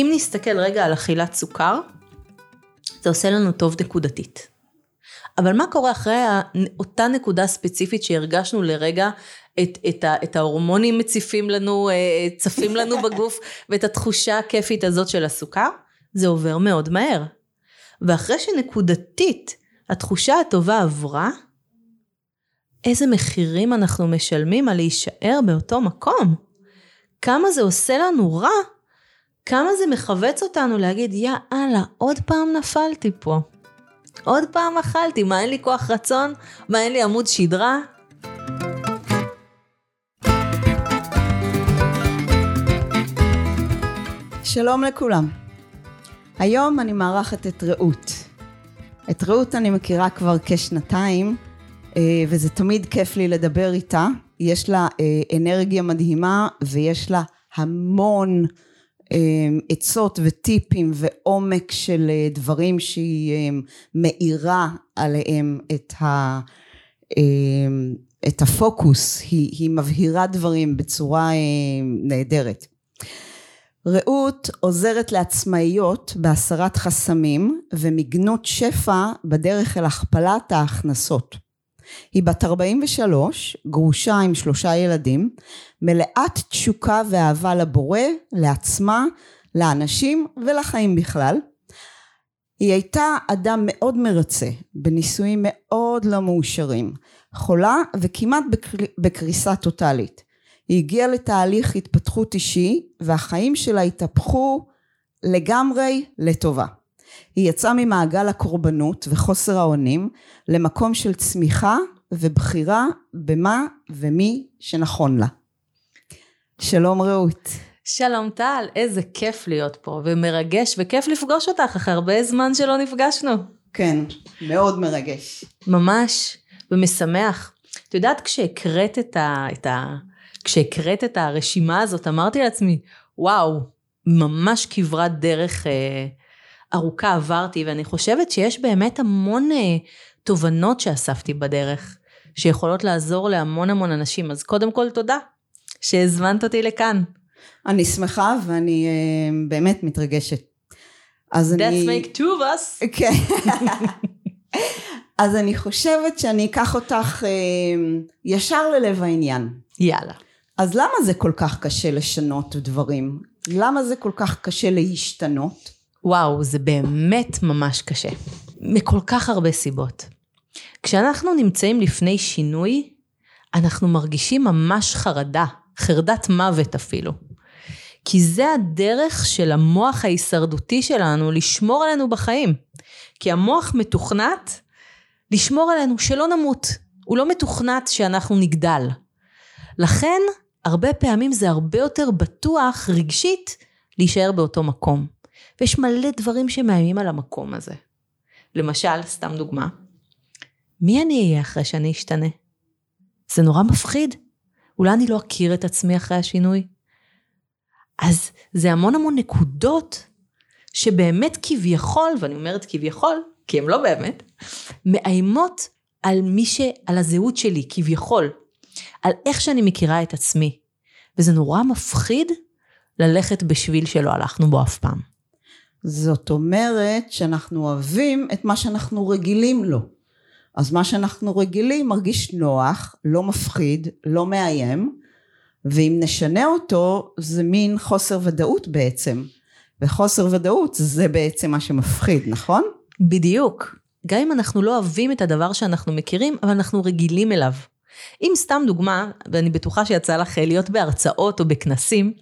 אם נסתכל רגע על אכילת סוכר, זה עושה לנו טוב נקודתית. אבל מה קורה אחרי אותה נקודה ספציפית שהרגשנו לרגע את, את, ה, את ההורמונים מציפים לנו, אה, צפים לנו בגוף ואת התחושה הכיפית הזאת של הסוכר? זה עובר מאוד מהר. ואחרי שנקודתית התחושה הטובה עברה, איזה מחירים אנחנו משלמים על להישאר באותו מקום. כמה זה עושה לנו רע, כמה זה מכווץ אותנו להגיד, יא אללה, עוד פעם נפלתי פה. עוד פעם אכלתי, מה אין לי כוח רצון? מה אין לי עמוד שדרה? שלום לכולם. היום אני מארחת את רעות. את רעות אני מכירה כבר כשנתיים, אה, וזה תמיד כיף לי לדבר איתה. יש לה אה, אנרגיה מדהימה ויש לה המון עצות וטיפים ועומק של דברים שהיא מאירה עליהם את, ה, את הפוקוס, היא, היא מבהירה דברים בצורה נהדרת. רעות עוזרת לעצמאיות בהסרת חסמים ומגנות שפע בדרך אל הכפלת ההכנסות. היא בת 43, גרושה עם שלושה ילדים, מלאת תשוקה ואהבה לבורא, לעצמה, לאנשים ולחיים בכלל. היא הייתה אדם מאוד מרצה, בנישואים מאוד לא מאושרים, חולה וכמעט בקריסה טוטאלית. היא הגיעה לתהליך התפתחות אישי והחיים שלה התהפכו לגמרי לטובה. היא יצאה ממעגל הקורבנות וחוסר האונים למקום של צמיחה ובחירה במה ומי שנכון לה. שלום רעות. שלום טל, איזה כיף להיות פה ומרגש וכיף לפגוש אותך אחרי הרבה זמן שלא נפגשנו. כן, מאוד מרגש. ממש, ומשמח. את יודעת כשהקראת את, ה, את, ה, כשהקראת את הרשימה הזאת, אמרתי לעצמי, וואו, ממש כברת דרך אה, ארוכה עברתי, ואני חושבת שיש באמת המון אה, תובנות שאספתי בדרך, שיכולות לעזור להמון המון אנשים. אז קודם כל תודה שהזמנת אותי לכאן. אני שמחה ואני אה, באמת מתרגשת. אז That's אני... make two of us. כן. אז אני חושבת שאני אקח אותך אה, ישר ללב העניין. יאללה. אז למה זה כל כך קשה לשנות דברים? למה זה כל כך קשה להשתנות? וואו, זה באמת ממש קשה. מכל כך הרבה סיבות. כשאנחנו נמצאים לפני שינוי, אנחנו מרגישים ממש חרדה, חרדת מוות אפילו. כי זה הדרך של המוח ההישרדותי שלנו לשמור עלינו בחיים. כי המוח מתוכנת לשמור עלינו שלא נמות. הוא לא מתוכנת שאנחנו נגדל. לכן הרבה פעמים זה הרבה יותר בטוח רגשית להישאר באותו מקום. ויש מלא דברים שמאיימים על המקום הזה. למשל, סתם דוגמה, מי אני אהיה אחרי שאני אשתנה? זה נורא מפחיד. אולי אני לא אכיר את עצמי אחרי השינוי? אז זה המון המון נקודות שבאמת כביכול, ואני אומרת כביכול, כי הן לא באמת, מאיימות על מי ש... על הזהות שלי, כביכול. על איך שאני מכירה את עצמי. וזה נורא מפחיד ללכת בשביל שלא הלכנו בו אף פעם. זאת אומרת שאנחנו אוהבים את מה שאנחנו רגילים לו. אז מה שאנחנו רגילים מרגיש נוח, לא מפחיד, לא מאיים, ואם נשנה אותו זה מין חוסר ודאות בעצם. וחוסר ודאות זה בעצם מה שמפחיד, נכון? בדיוק. גם אם אנחנו לא אוהבים את הדבר שאנחנו מכירים, אבל אנחנו רגילים אליו. אם סתם דוגמה, ואני בטוחה שיצא לך להיות בהרצאות או בכנסים,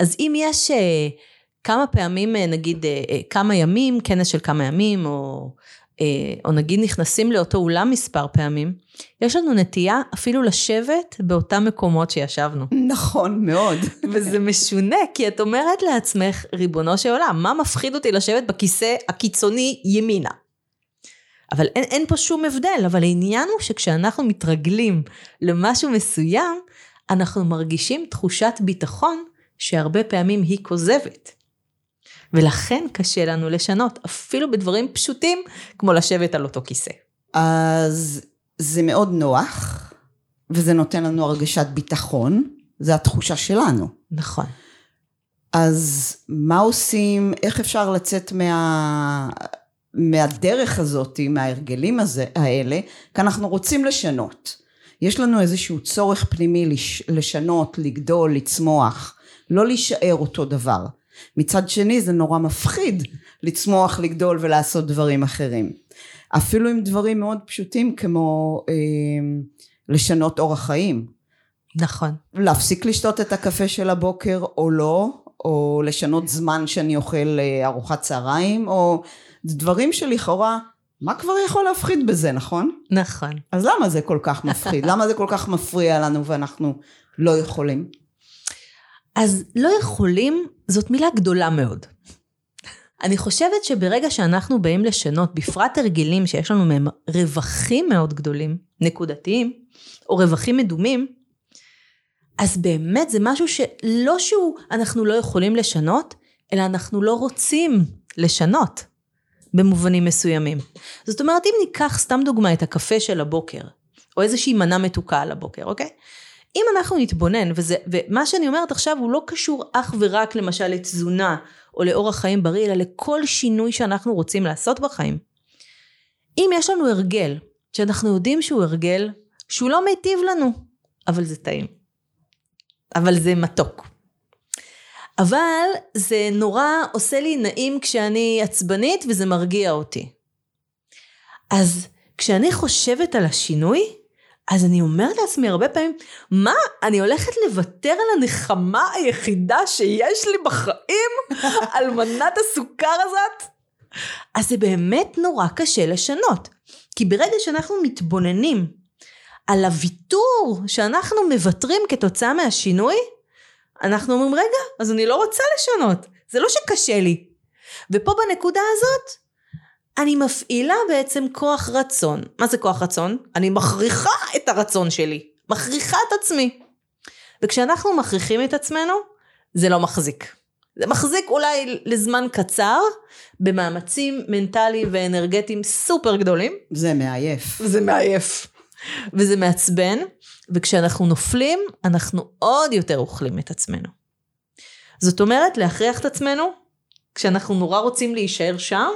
אז אם יש אה, כמה פעמים, אה, נגיד אה, כמה ימים, כנס של כמה ימים, או, או נגיד נכנסים לאותו אולם מספר פעמים, יש לנו נטייה אפילו לשבת באותם מקומות שישבנו. נכון, מאוד. וזה משונה, כי את אומרת לעצמך, ריבונו של עולם, מה מפחיד אותי לשבת בכיסא הקיצוני ימינה? אבל אין, אין פה שום הבדל, אבל העניין הוא שכשאנחנו מתרגלים למשהו מסוים, אנחנו מרגישים תחושת ביטחון שהרבה פעמים היא כוזבת. ולכן קשה לנו לשנות, אפילו בדברים פשוטים, כמו לשבת על אותו כיסא. אז זה מאוד נוח, וזה נותן לנו הרגשת ביטחון, זה התחושה שלנו. נכון. אז מה עושים, איך אפשר לצאת מה, מהדרך הזאת, מההרגלים הזה, האלה, כי אנחנו רוצים לשנות. יש לנו איזשהו צורך פנימי לש, לשנות, לגדול, לצמוח, לא להישאר אותו דבר. מצד שני זה נורא מפחיד לצמוח, לגדול ולעשות דברים אחרים. אפילו עם דברים מאוד פשוטים כמו אה, לשנות אורח חיים. נכון. להפסיק לשתות את הקפה של הבוקר או לא, או לשנות זמן שאני אוכל אה, ארוחת צהריים, או דברים שלכאורה, מה כבר יכול להפחיד בזה, נכון? נכון. אז למה זה כל כך מפחיד? למה זה כל כך מפריע לנו ואנחנו לא יכולים? אז לא יכולים, זאת מילה גדולה מאוד. אני חושבת שברגע שאנחנו באים לשנות, בפרט הרגלים שיש לנו מהם רווחים מאוד גדולים, נקודתיים, או רווחים מדומים, אז באמת זה משהו שלא שהוא אנחנו לא יכולים לשנות, אלא אנחנו לא רוצים לשנות במובנים מסוימים. זאת אומרת, אם ניקח סתם דוגמא את הקפה של הבוקר, או איזושהי מנה מתוקה על הבוקר, אוקיי? אם אנחנו נתבונן, וזה, ומה שאני אומרת עכשיו הוא לא קשור אך ורק למשל לתזונה או לאורח חיים בריא, אלא לכל שינוי שאנחנו רוצים לעשות בחיים. אם יש לנו הרגל, שאנחנו יודעים שהוא הרגל, שהוא לא מיטיב לנו, אבל זה טעים. אבל זה מתוק. אבל זה נורא עושה לי נעים כשאני עצבנית וזה מרגיע אותי. אז כשאני חושבת על השינוי, אז אני אומרת לעצמי הרבה פעמים, מה, אני הולכת לוותר על הנחמה היחידה שיש לי בחיים? על מנת הסוכר הזאת? אז זה באמת נורא קשה לשנות. כי ברגע שאנחנו מתבוננים על הוויתור שאנחנו מוותרים כתוצאה מהשינוי, אנחנו אומרים, רגע, אז אני לא רוצה לשנות. זה לא שקשה לי. ופה בנקודה הזאת, אני מפעילה בעצם כוח רצון. מה זה כוח רצון? אני מכריחה את הרצון שלי. מכריחה את עצמי. וכשאנחנו מכריחים את עצמנו, זה לא מחזיק. זה מחזיק אולי לזמן קצר, במאמצים מנטליים ואנרגטיים סופר גדולים. זה מעייף. זה מעייף. וזה מעצבן, וכשאנחנו נופלים, אנחנו עוד יותר אוכלים את עצמנו. זאת אומרת, להכריח את עצמנו, כשאנחנו נורא רוצים להישאר שם,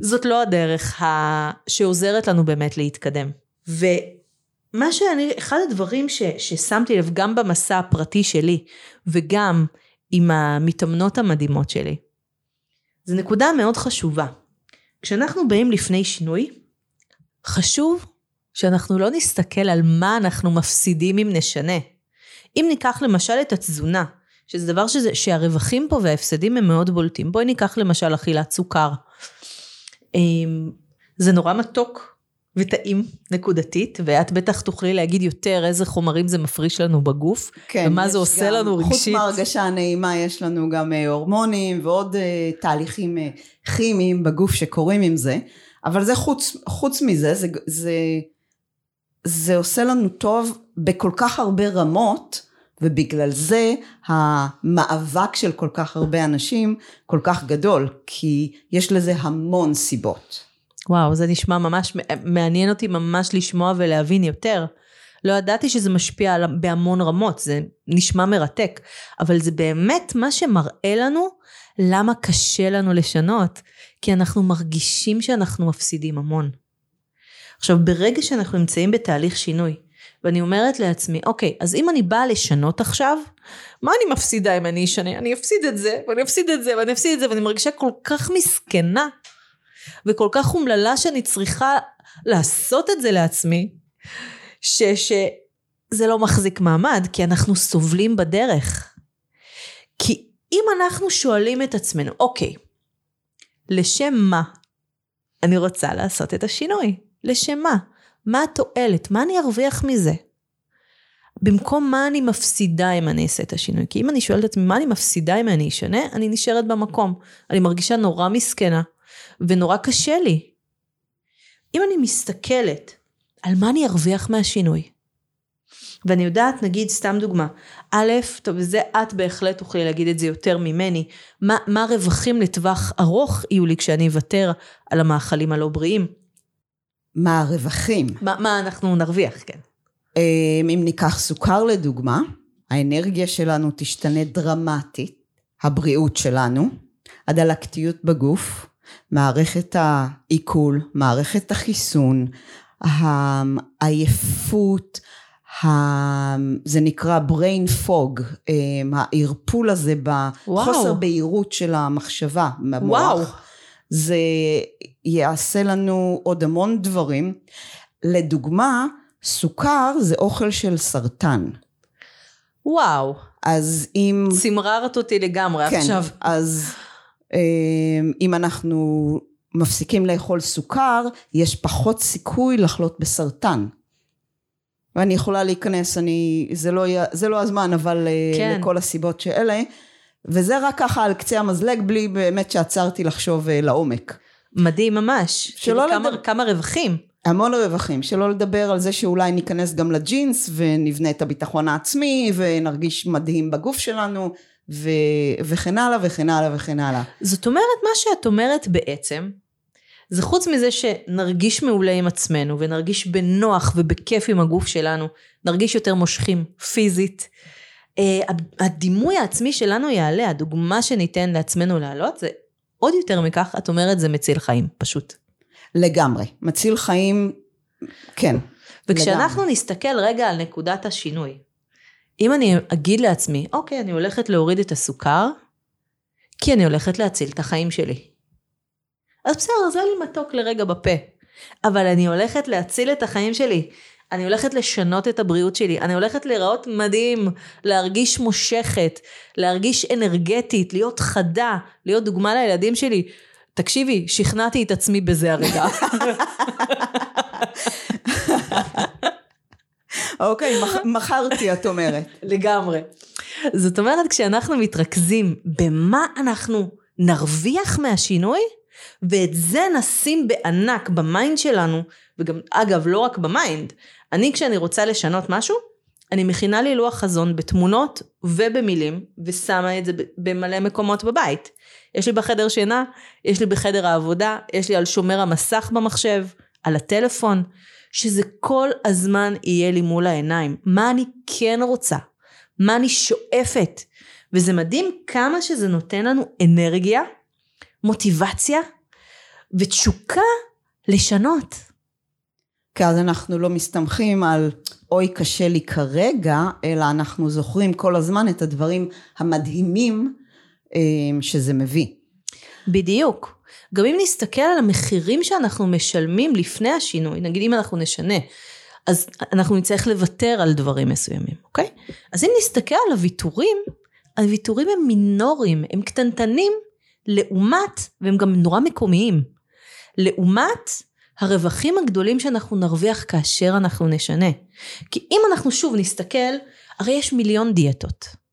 זאת לא הדרך ה... שעוזרת לנו באמת להתקדם. ומה שאני, אחד הדברים ש, ששמתי לב גם במסע הפרטי שלי, וגם עם המתאמנות המדהימות שלי, זו נקודה מאוד חשובה. כשאנחנו באים לפני שינוי, חשוב שאנחנו לא נסתכל על מה אנחנו מפסידים אם נשנה. אם ניקח למשל את התזונה, שזה דבר שזה, שהרווחים פה וההפסדים הם מאוד בולטים. בואי ניקח למשל אכילת סוכר. אמ, זה נורא מתוק וטעים נקודתית, ואת בטח תוכלי להגיד יותר איזה חומרים זה מפריש לנו בגוף, כן, ומה זה עושה גם, לנו רגשית. חוץ מהרגשה נעימה יש לנו גם אה, הורמונים ועוד uh, תהליכים uh, כימיים בגוף שקורים עם זה, אבל זה חוץ, חוץ מזה, זה, זה, זה עושה לנו טוב בכל כך הרבה רמות, ובגלל זה המאבק של כל כך הרבה אנשים כל כך גדול, כי יש לזה המון סיבות. וואו, זה נשמע ממש, מעניין אותי ממש לשמוע ולהבין יותר. לא ידעתי שזה משפיע על, בהמון רמות, זה נשמע מרתק, אבל זה באמת מה שמראה לנו למה קשה לנו לשנות, כי אנחנו מרגישים שאנחנו מפסידים המון. עכשיו, ברגע שאנחנו נמצאים בתהליך שינוי, ואני אומרת לעצמי, אוקיי, אז אם אני באה לשנות עכשיו, מה אני מפסידה אם אני אשנה? אני אפסיד את זה, ואני אפסיד את זה, ואני אפסיד את זה, ואני מרגישה כל כך מסכנה, וכל כך אומללה שאני צריכה לעשות את זה לעצמי, ש, שזה לא מחזיק מעמד, כי אנחנו סובלים בדרך. כי אם אנחנו שואלים את עצמנו, אוקיי, לשם מה אני רוצה לעשות את השינוי? לשם מה? מה התועלת? מה אני ארוויח מזה? במקום מה אני מפסידה אם אני אעשה את השינוי. כי אם אני שואלת את עצמי מה אני מפסידה אם אני אשנה, אני נשארת במקום. אני מרגישה נורא מסכנה, ונורא קשה לי. אם אני מסתכלת על מה אני ארוויח מהשינוי, ואני יודעת, נגיד, סתם דוגמה, א', טוב, וזה את בהחלט תוכלי להגיד את זה יותר ממני, מה, מה הרווחים לטווח ארוך יהיו לי כשאני אוותר על המאכלים הלא בריאים? מה הרווחים. מה, מה אנחנו נרוויח, כן. אמ, אם ניקח סוכר לדוגמה, האנרגיה שלנו תשתנה דרמטית. הבריאות שלנו, הדלקתיות בגוף, מערכת העיכול, מערכת החיסון, העייפות, זה נקרא brain fog, אמ, הערפול הזה בחוסר בהירות של המחשבה במוח. וואו. זה יעשה לנו עוד המון דברים. לדוגמה, סוכר זה אוכל של סרטן. וואו. אז אם... צמררת אותי לגמרי כן, עכשיו. אז אמ, אם אנחנו מפסיקים לאכול סוכר, יש פחות סיכוי לחלות בסרטן. ואני יכולה להיכנס, אני, זה לא, זה לא הזמן, אבל אה, כן. לכל הסיבות שאלה, וזה רק ככה על קצה המזלג, בלי באמת שעצרתי לחשוב אה, לעומק. מדהים ממש. שלא כאילו לדבר... כמה, כמה רווחים. המון רווחים, שלא לדבר על זה שאולי ניכנס גם לג'ינס ונבנה את הביטחון העצמי ונרגיש מדהים בגוף שלנו ו... וכן הלאה וכן הלאה וכן הלאה. זאת אומרת, מה שאת אומרת בעצם, זה חוץ מזה שנרגיש מעולה עם עצמנו ונרגיש בנוח ובכיף עם הגוף שלנו, נרגיש יותר מושכים פיזית. אה, הדימוי העצמי שלנו יעלה, הדוגמה שניתן לעצמנו להעלות זה עוד יותר מכך, את אומרת זה מציל חיים, פשוט. לגמרי, מציל חיים, כן. וכשאנחנו לגמרי. נסתכל רגע על נקודת השינוי, אם אני אגיד לעצמי, אוקיי, אני הולכת להוריד את הסוכר, כי אני הולכת להציל את החיים שלי. אז בסדר, זה לי מתוק לרגע בפה. אבל אני הולכת להציל את החיים שלי. אני הולכת לשנות את הבריאות שלי. אני הולכת להיראות מדהים, להרגיש מושכת, להרגיש אנרגטית, להיות חדה, להיות דוגמה לילדים שלי. תקשיבי, שכנעתי את עצמי בזה הרגע. אוקיי, מכרת, את אומרת. לגמרי. זאת אומרת, כשאנחנו מתרכזים במה אנחנו נרוויח מהשינוי, ואת זה נשים בענק ב mind שלנו, וגם, אגב, לא רק ב mind, אני כשאני רוצה לשנות משהו, אני מכינה לי לוח חזון בתמונות ובמילים, ושמה את זה במלא מקומות בבית. יש לי בחדר שינה, יש לי בחדר העבודה, יש לי על שומר המסך במחשב, על הטלפון, שזה כל הזמן יהיה לי מול העיניים. מה אני כן רוצה? מה אני שואפת? וזה מדהים כמה שזה נותן לנו אנרגיה, מוטיבציה ותשוקה לשנות. כי אז אנחנו לא מסתמכים על אוי קשה לי כרגע, אלא אנחנו זוכרים כל הזמן את הדברים המדהימים אה, שזה מביא. בדיוק. גם אם נסתכל על המחירים שאנחנו משלמים לפני השינוי, נגיד אם אנחנו נשנה, אז אנחנו נצטרך לוותר על דברים מסוימים, אוקיי? אז אם נסתכל על הוויתורים, הוויתורים הם מינוריים, הם קטנטנים לעומת, והם גם נורא מקומיים, לעומת הרווחים הגדולים שאנחנו נרוויח כאשר אנחנו נשנה. כי אם אנחנו שוב נסתכל, הרי יש מיליון דיאטות.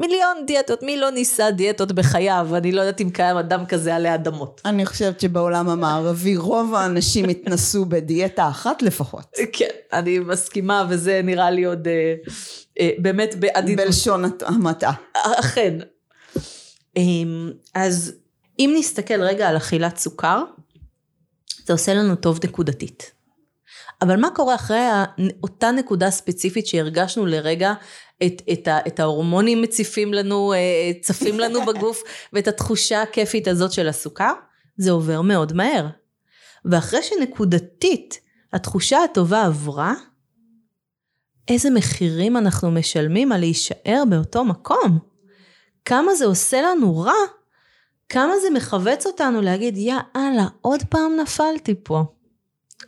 מיליון דיאטות, מי לא ניסה דיאטות בחייו? אני לא יודעת אם קיים אדם כזה עלי אדמות. אני חושבת שבעולם המערבי רוב האנשים התנסו בדיאטה אחת לפחות. כן, אני מסכימה, וזה נראה לי עוד אה, אה, באמת בעדינות. בלשון המעטה. אכן. אה, אז אם נסתכל רגע על אכילת סוכר, זה עושה לנו טוב נקודתית. אבל מה קורה אחרי אותה נקודה ספציפית שהרגשנו לרגע את, את, את ההורמונים מציפים לנו, אה, צפים לנו בגוף ואת התחושה הכיפית הזאת של הסוכר? זה עובר מאוד מהר. ואחרי שנקודתית התחושה הטובה עברה, איזה מחירים אנחנו משלמים על להישאר באותו מקום. כמה זה עושה לנו רע כמה זה מכווץ אותנו להגיד, יא אללה, עוד פעם נפלתי פה.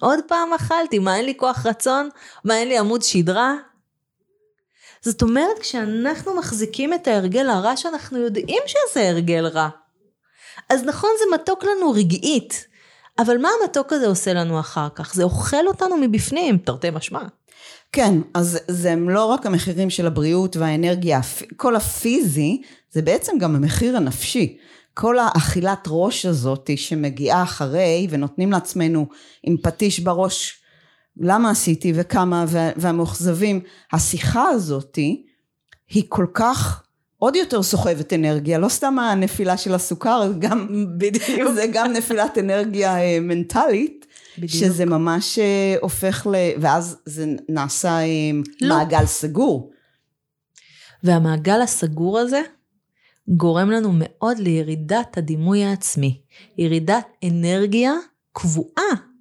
עוד פעם אכלתי, מה אין לי כוח רצון? מה אין לי עמוד שדרה? זאת אומרת, כשאנחנו מחזיקים את ההרגל הרע שאנחנו יודעים שזה הרגל רע. אז נכון, זה מתוק לנו רגעית, אבל מה המתוק הזה עושה לנו אחר כך? זה אוכל אותנו מבפנים, תרתי משמע. כן, אז זה הם לא רק המחירים של הבריאות והאנרגיה, כל הפיזי, זה בעצם גם המחיר הנפשי. כל האכילת ראש הזאת שמגיעה אחרי ונותנים לעצמנו עם פטיש בראש למה עשיתי וכמה והמאוכזבים השיחה הזאת היא כל כך עוד יותר סוחבת אנרגיה לא סתם הנפילה של הסוכר גם בדיוק זה גם נפילת אנרגיה אה, מנטלית בדיוק. שזה ממש אה, הופך ל... ואז זה נעשה עם לא. מעגל סגור. והמעגל הסגור הזה גורם לנו מאוד לירידת הדימוי העצמי, ירידת אנרגיה קבועה.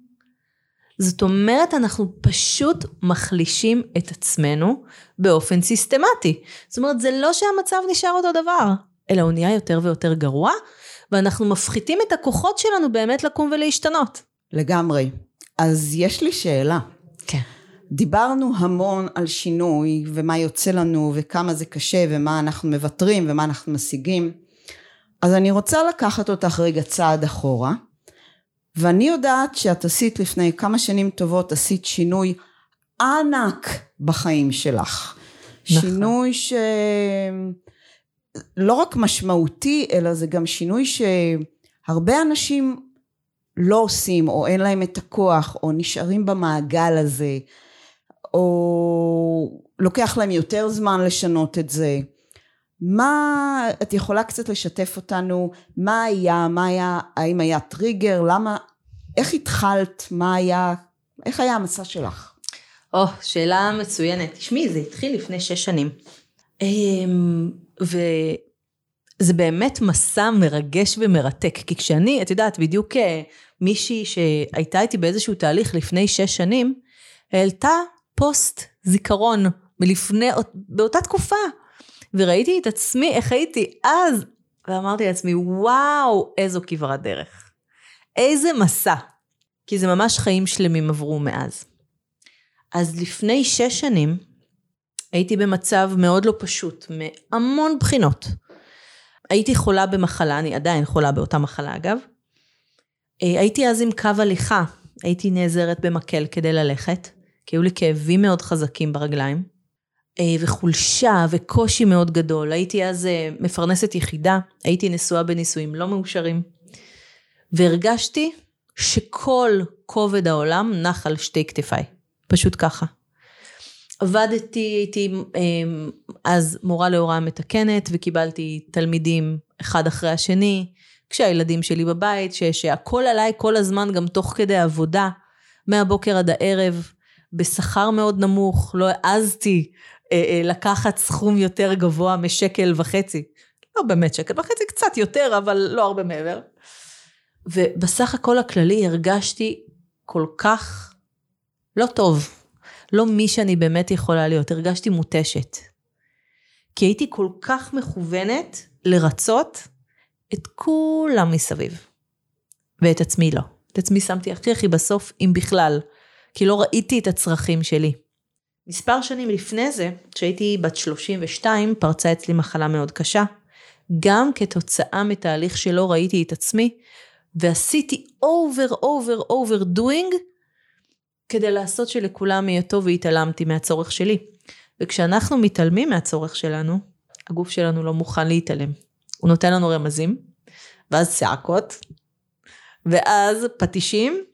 זאת אומרת, אנחנו פשוט מחלישים את עצמנו באופן סיסטמטי. זאת אומרת, זה לא שהמצב נשאר אותו דבר, אלא הוא נהיה יותר ויותר גרוע, ואנחנו מפחיתים את הכוחות שלנו באמת לקום ולהשתנות. לגמרי. אז יש לי שאלה. כן. דיברנו המון על שינוי ומה יוצא לנו וכמה זה קשה ומה אנחנו מוותרים ומה אנחנו משיגים. אז אני רוצה לקחת אותך רגע צעד אחורה ואני יודעת שאת עשית לפני כמה שנים טובות עשית שינוי ענק בחיים שלך. נכון. שינוי שלא רק משמעותי אלא זה גם שינוי שהרבה אנשים לא עושים או אין להם את הכוח או נשארים במעגל הזה או לוקח להם יותר זמן לשנות את זה. מה, את יכולה קצת לשתף אותנו, מה היה, מה היה, האם היה טריגר, למה, איך התחלת, מה היה, איך היה המסע שלך? או, oh, שאלה מצוינת. תשמעי, זה התחיל לפני שש שנים. אמ, וזה באמת מסע מרגש ומרתק, כי כשאני, את יודעת, בדיוק אה, מישהי שהייתה איתי באיזשהו תהליך לפני שש שנים, העלתה פוסט זיכרון מלפני, באותה תקופה. וראיתי את עצמי, איך הייתי אז, ואמרתי לעצמי, וואו, איזו כברת דרך. איזה מסע. כי זה ממש חיים שלמים עברו מאז. אז לפני שש שנים, הייתי במצב מאוד לא פשוט, מהמון בחינות. הייתי חולה במחלה, אני עדיין חולה באותה מחלה אגב. אה, הייתי אז עם קו הליכה, הייתי נעזרת במקל כדי ללכת. כי היו לי כאבים מאוד חזקים ברגליים, וחולשה וקושי מאוד גדול. הייתי אז אה, מפרנסת יחידה, הייתי נשואה בנישואים לא מאושרים, והרגשתי שכל כובד העולם נח על שתי כתפיי, פשוט ככה. עבדתי, הייתי אה, אז מורה להוראה מתקנת וקיבלתי תלמידים אחד אחרי השני, כשהילדים שלי בבית, שהכל עליי כל הזמן גם תוך כדי עבודה, מהבוקר עד הערב, בשכר מאוד נמוך, לא העזתי אה, אה, לקחת סכום יותר גבוה משקל וחצי. לא באמת שקל וחצי, קצת יותר, אבל לא הרבה מעבר. ובסך הכל הכללי הרגשתי כל כך לא טוב. לא מי שאני באמת יכולה להיות, הרגשתי מותשת. כי הייתי כל כך מכוונת לרצות את כולם מסביב. ואת עצמי לא. את עצמי שמתי הכי הכי בסוף, אם בכלל. כי לא ראיתי את הצרכים שלי. מספר שנים לפני זה, כשהייתי בת 32, פרצה אצלי מחלה מאוד קשה. גם כתוצאה מתהליך שלא ראיתי את עצמי, ועשיתי over over over doing, כדי לעשות שלכולם יהיה טוב והתעלמתי מהצורך שלי. וכשאנחנו מתעלמים מהצורך שלנו, הגוף שלנו לא מוכן להתעלם. הוא נותן לנו רמזים, ואז צעקות, ואז פטישים,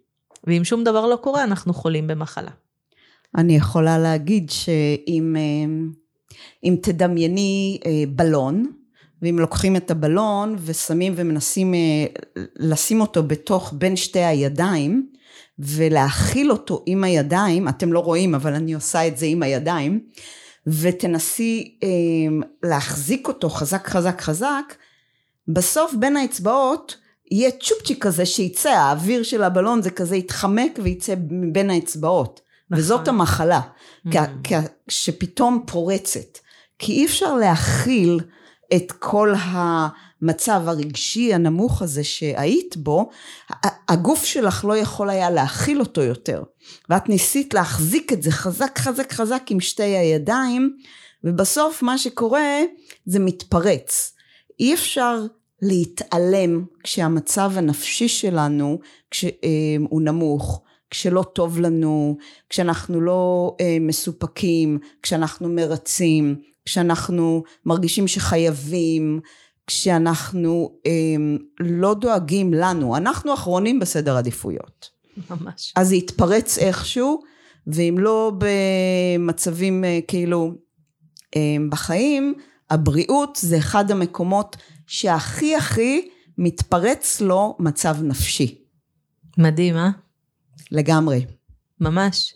ואם שום דבר לא קורה, אנחנו חולים במחלה. אני יכולה להגיד שאם אם תדמייני אה, בלון, ואם לוקחים את הבלון ושמים ומנסים אה, לשים אותו בתוך בין שתי הידיים, ולהכיל אותו עם הידיים, אתם לא רואים אבל אני עושה את זה עם הידיים, ותנסי אה, להחזיק אותו חזק חזק חזק, בסוף בין האצבעות יהיה צ'ופצ'יק כזה שיצא, האוויר של הבלון זה כזה יתחמק ויצא מבין האצבעות. נכון. וזאת המחלה, mm. שפתאום פורצת. כי אי אפשר להכיל את כל המצב הרגשי הנמוך הזה שהיית בו, הגוף שלך לא יכול היה להכיל אותו יותר. ואת ניסית להחזיק את זה חזק חזק חזק עם שתי הידיים, ובסוף מה שקורה זה מתפרץ. אי אפשר להתעלם כשהמצב הנפשי שלנו כשהוא אה, נמוך, כשלא טוב לנו, כשאנחנו לא אה, מסופקים, כשאנחנו מרצים, כשאנחנו מרגישים שחייבים, כשאנחנו אה, לא דואגים לנו, אנחנו אחרונים בסדר עדיפויות. ממש. אז זה יתפרץ איכשהו, ואם לא במצבים כאילו בחיים, הבריאות זה אחד המקומות שהכי הכי מתפרץ לו מצב נפשי. מדהים, אה? לגמרי. ממש.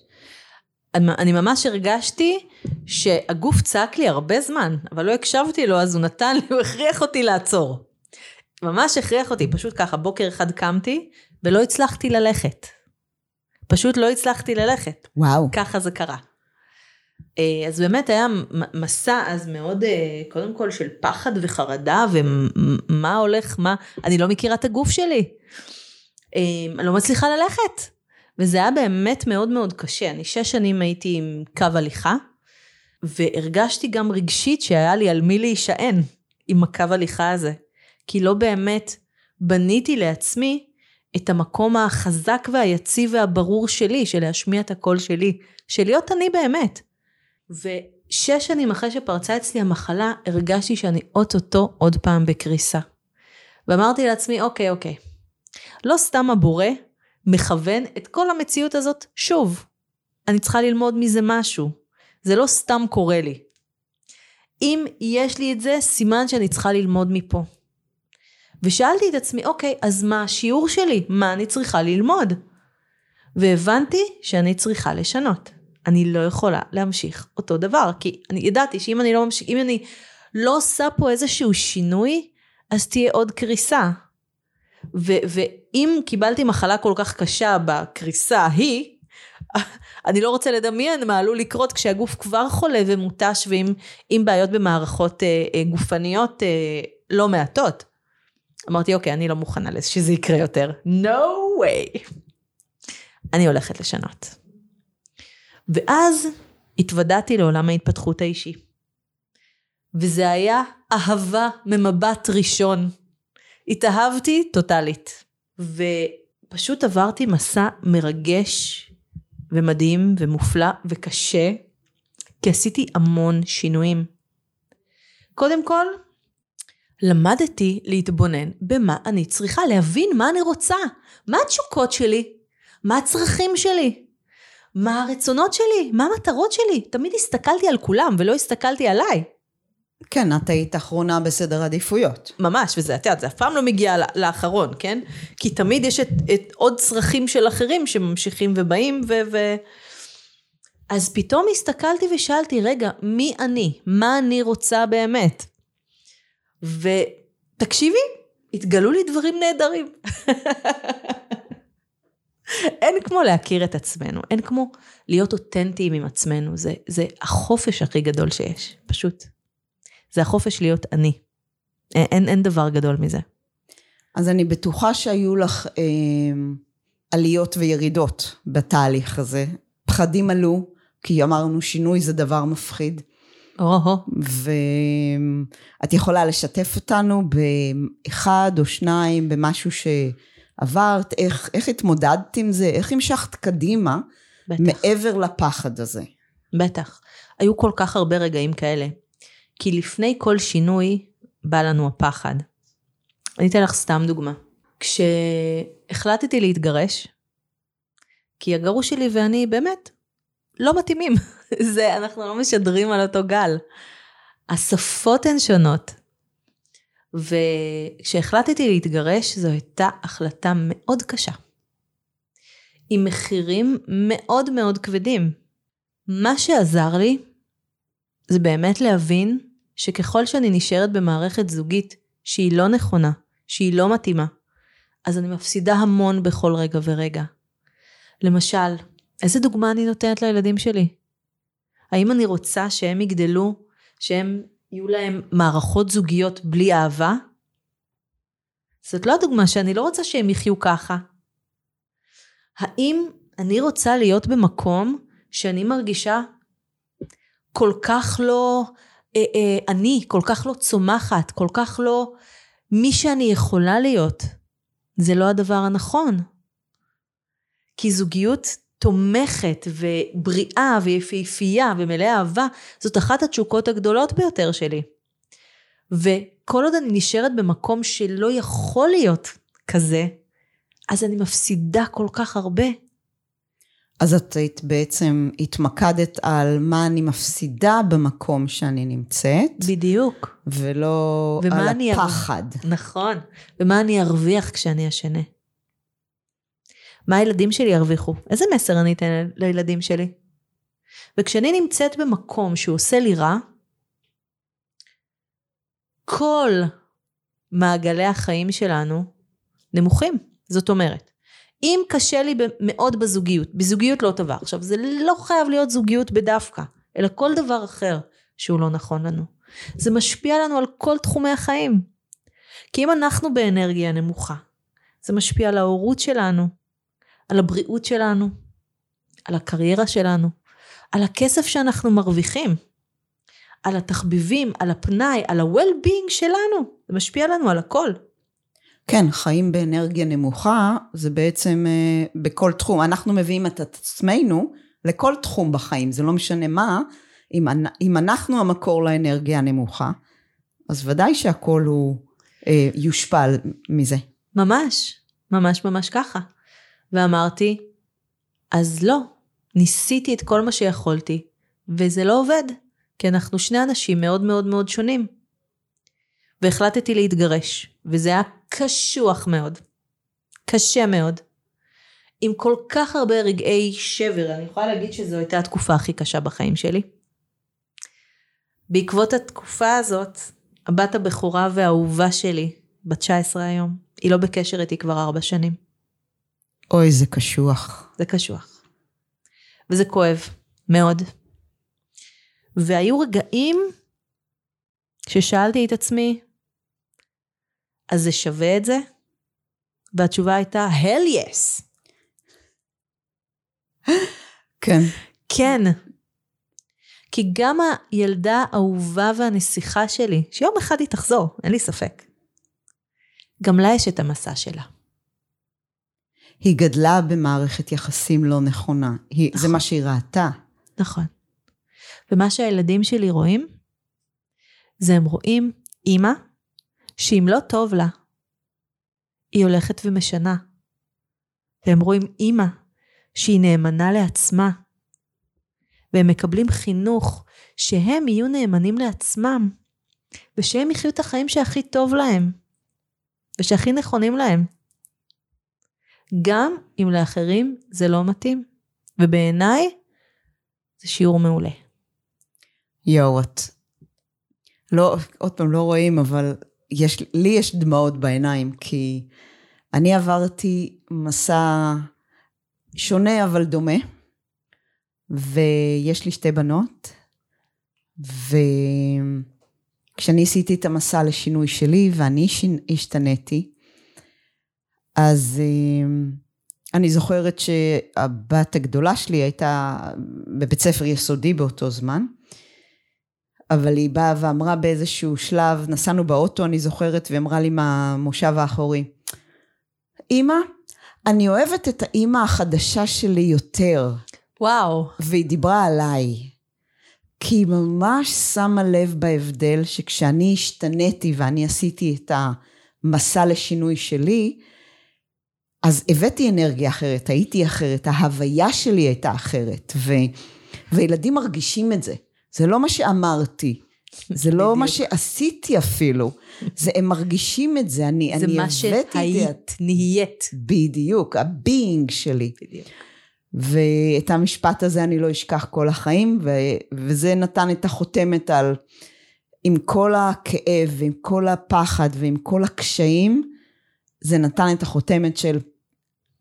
אני, ממש הרגשתי שהגוף צעק לי הרבה זמן, אבל לא הקשבתי לו, אז הוא נתן לי, הוא הכריח אותי לעצור. ממש הכריח אותי, פשוט ככה, בוקר אחד קמתי, ולא הצלחתי ללכת. פשוט לא הצלחתי ללכת. וואו. ככה זה קרה. אה, אז באמת היה מסע אז מאוד, אה, קודם כל של פחד וחרדה, ומה הולך, מה, אני לא מכירה את הגוף שלי. אה, אני לא מצליחה ללכת. וזה היה באמת מאוד מאוד קשה. אני שש שנים הייתי עם קו הליכה, והרגשתי גם רגשית שהיה לי על מי להישען עם הקו הליכה הזה. כי לא באמת בניתי לעצמי את המקום החזק והיציב והברור שלי, של להשמיע את הקול שלי, של להיות אני באמת. ושש שנים אחרי שפרצה אצלי המחלה, הרגשתי שאני אוטוטו עוד פעם בקריסה. ואמרתי לעצמי, אוקיי, אוקיי, לא סתם הבורא מכוון את כל המציאות הזאת שוב. אני צריכה ללמוד מזה משהו. זה לא סתם קורה לי. אם יש לי את זה, סימן שאני צריכה ללמוד מפה. ושאלתי את עצמי, אוקיי, אז מה השיעור שלי? מה אני צריכה ללמוד? והבנתי שאני צריכה לשנות. אני לא יכולה להמשיך אותו דבר, כי אני ידעתי שאם אני לא ממשיך, אם אני לא עושה פה איזשהו שינוי, אז תהיה עוד קריסה. ו- ואם קיבלתי מחלה כל כך קשה בקריסה ההיא, אני לא רוצה לדמיין מה עלול לקרות כשהגוף כבר חולה ומותש ועם בעיות במערכות אה, אה, גופניות אה, לא מעטות. אמרתי, אוקיי, אני לא מוכנה לזה שזה יקרה יותר. No way. אני הולכת לשנות. ואז התוודעתי לעולם ההתפתחות האישי. וזה היה אהבה ממבט ראשון. התאהבתי טוטאלית. ופשוט עברתי מסע מרגש ומדהים ומופלא וקשה, כי עשיתי המון שינויים. קודם כל, למדתי להתבונן במה אני צריכה, להבין מה אני רוצה, מה התשוקות שלי, מה הצרכים שלי, מה הרצונות שלי, מה המטרות שלי. תמיד הסתכלתי על כולם ולא הסתכלתי עליי. כן, את היית אחרונה בסדר עדיפויות. ממש, וזה, את יודעת, זה אף פעם לא מגיע לאחרון, כן? כי תמיד יש את, את עוד צרכים של אחרים שממשיכים ובאים, ו... ו... אז פתאום הסתכלתי ושאלתי, רגע, מי אני? מה אני רוצה באמת? ותקשיבי, התגלו לי דברים נהדרים. אין כמו להכיר את עצמנו, אין כמו להיות אותנטיים עם עצמנו, זה, זה החופש הכי גדול שיש, פשוט. זה החופש להיות אני. אין, אין דבר גדול מזה. אז אני בטוחה שהיו לך אה, עליות וירידות בתהליך הזה. פחדים עלו, כי אמרנו שינוי זה דבר מפחיד. או-הו. ואת יכולה לשתף אותנו באחד או שניים, במשהו שעברת, איך, איך התמודדת עם זה, איך המשכת קדימה, בטח. מעבר לפחד הזה. בטח. היו כל כך הרבה רגעים כאלה. כי לפני כל שינוי בא לנו הפחד. אני אתן לך סתם דוגמה. כשהחלטתי להתגרש, כי הגרוש שלי ואני באמת לא מתאימים. זה, אנחנו לא משדרים על אותו גל. השפות הן שונות. וכשהחלטתי להתגרש, זו הייתה החלטה מאוד קשה. עם מחירים מאוד מאוד כבדים. מה שעזר לי זה באמת להבין שככל שאני נשארת במערכת זוגית שהיא לא נכונה, שהיא לא מתאימה, אז אני מפסידה המון בכל רגע ורגע. למשל, איזה דוגמה אני נותנת לילדים שלי? האם אני רוצה שהם יגדלו, שהם יהיו להם מערכות זוגיות בלי אהבה? זאת לא הדוגמה שאני לא רוצה שהם יחיו ככה. האם אני רוצה להיות במקום שאני מרגישה כל כך לא אה, אה, אני, כל כך לא צומחת, כל כך לא מי שאני יכולה להיות. זה לא הדבר הנכון. כי זוגיות תומכת ובריאה ויפהפייה ומלאה אהבה, זאת אחת התשוקות הגדולות ביותר שלי. וכל עוד אני נשארת במקום שלא יכול להיות כזה, אז אני מפסידה כל כך הרבה. אז את היית בעצם התמקדת על מה אני מפסידה במקום שאני נמצאת. בדיוק. ולא על הפחד. אר... נכון. ומה אני ארוויח כשאני אשנה. מה הילדים שלי ירוויחו? איזה מסר אני אתן לילדים שלי? וכשאני נמצאת במקום שהוא עושה לי רע, כל מעגלי החיים שלנו נמוכים. זאת אומרת, אם קשה לי מאוד בזוגיות, בזוגיות לא טובה, עכשיו זה לא חייב להיות זוגיות בדווקא, אלא כל דבר אחר שהוא לא נכון לנו. זה משפיע לנו על כל תחומי החיים. כי אם אנחנו באנרגיה נמוכה, זה משפיע על ההורות שלנו, על הבריאות שלנו, על הקריירה שלנו, על הכסף שאנחנו מרוויחים, על התחביבים, על הפנאי, על ה-well-being שלנו, זה משפיע לנו על הכל. כן, חיים באנרגיה נמוכה זה בעצם אה, בכל תחום. אנחנו מביאים את עצמנו לכל תחום בחיים, זה לא משנה מה, אם, אם אנחנו המקור לאנרגיה הנמוכה, אז ודאי שהכל הוא אה, יושפע מזה. ממש, ממש ממש ככה. ואמרתי, אז לא, ניסיתי את כל מה שיכולתי, וזה לא עובד, כי אנחנו שני אנשים מאוד מאוד מאוד שונים. והחלטתי להתגרש, וזה היה קשוח מאוד. קשה מאוד. עם כל כך הרבה רגעי שבר, אני יכולה להגיד שזו הייתה התקופה הכי קשה בחיים שלי. בעקבות התקופה הזאת, הבת הבכורה והאהובה שלי, בת 19 היום, היא לא בקשר איתי כבר ארבע שנים. אוי, זה קשוח. זה קשוח. וזה כואב, מאוד. והיו רגעים ששאלתי את עצמי, אז זה שווה את זה? והתשובה הייתה, hell yes. כן. כן. כי גם הילדה האהובה והנסיכה שלי, שיום אחד היא תחזור, אין לי ספק. גם לה יש את המסע שלה. היא גדלה במערכת יחסים לא נכונה. היא, נכון. זה מה שהיא ראתה. נכון. ומה שהילדים שלי רואים, זה הם רואים אימא שאם לא טוב לה, היא הולכת ומשנה. והם רואים אימא שהיא נאמנה לעצמה. והם מקבלים חינוך שהם יהיו נאמנים לעצמם, ושהם יחיו את החיים שהכי טוב להם, ושהכי נכונים להם. גם אם לאחרים זה לא מתאים. ובעיניי, זה שיעור מעולה. יואו, את... לא, עוד פעם, לא רואים, אבל יש, לי יש דמעות בעיניים, כי אני עברתי מסע שונה אבל דומה, ויש לי שתי בנות, וכשאני עשיתי את המסע לשינוי שלי ואני השתניתי, אז אני זוכרת שהבת הגדולה שלי הייתה בבית ספר יסודי באותו זמן, אבל היא באה ואמרה באיזשהו שלב, נסענו באוטו, אני זוכרת, והיא אמרה לי מהמושב האחורי, אמא, אני אוהבת את האימא החדשה שלי יותר. וואו. והיא דיברה עליי. כי היא ממש שמה לב בהבדל שכשאני השתניתי ואני עשיתי את המסע לשינוי שלי, אז הבאתי אנרגיה אחרת, הייתי אחרת, ההוויה שלי הייתה אחרת, ו, וילדים מרגישים את זה. זה לא מה שאמרתי, זה לא מה שעשיתי אפילו, זה הם מרגישים את זה, אני, זה אני מה שהיית, נהיית. בדיוק, ה being שלי. בדיוק. ואת המשפט הזה אני לא אשכח כל החיים, ו, וזה נתן את החותמת על, עם כל הכאב, ועם כל הפחד, ועם כל הקשיים, זה נתן את החותמת של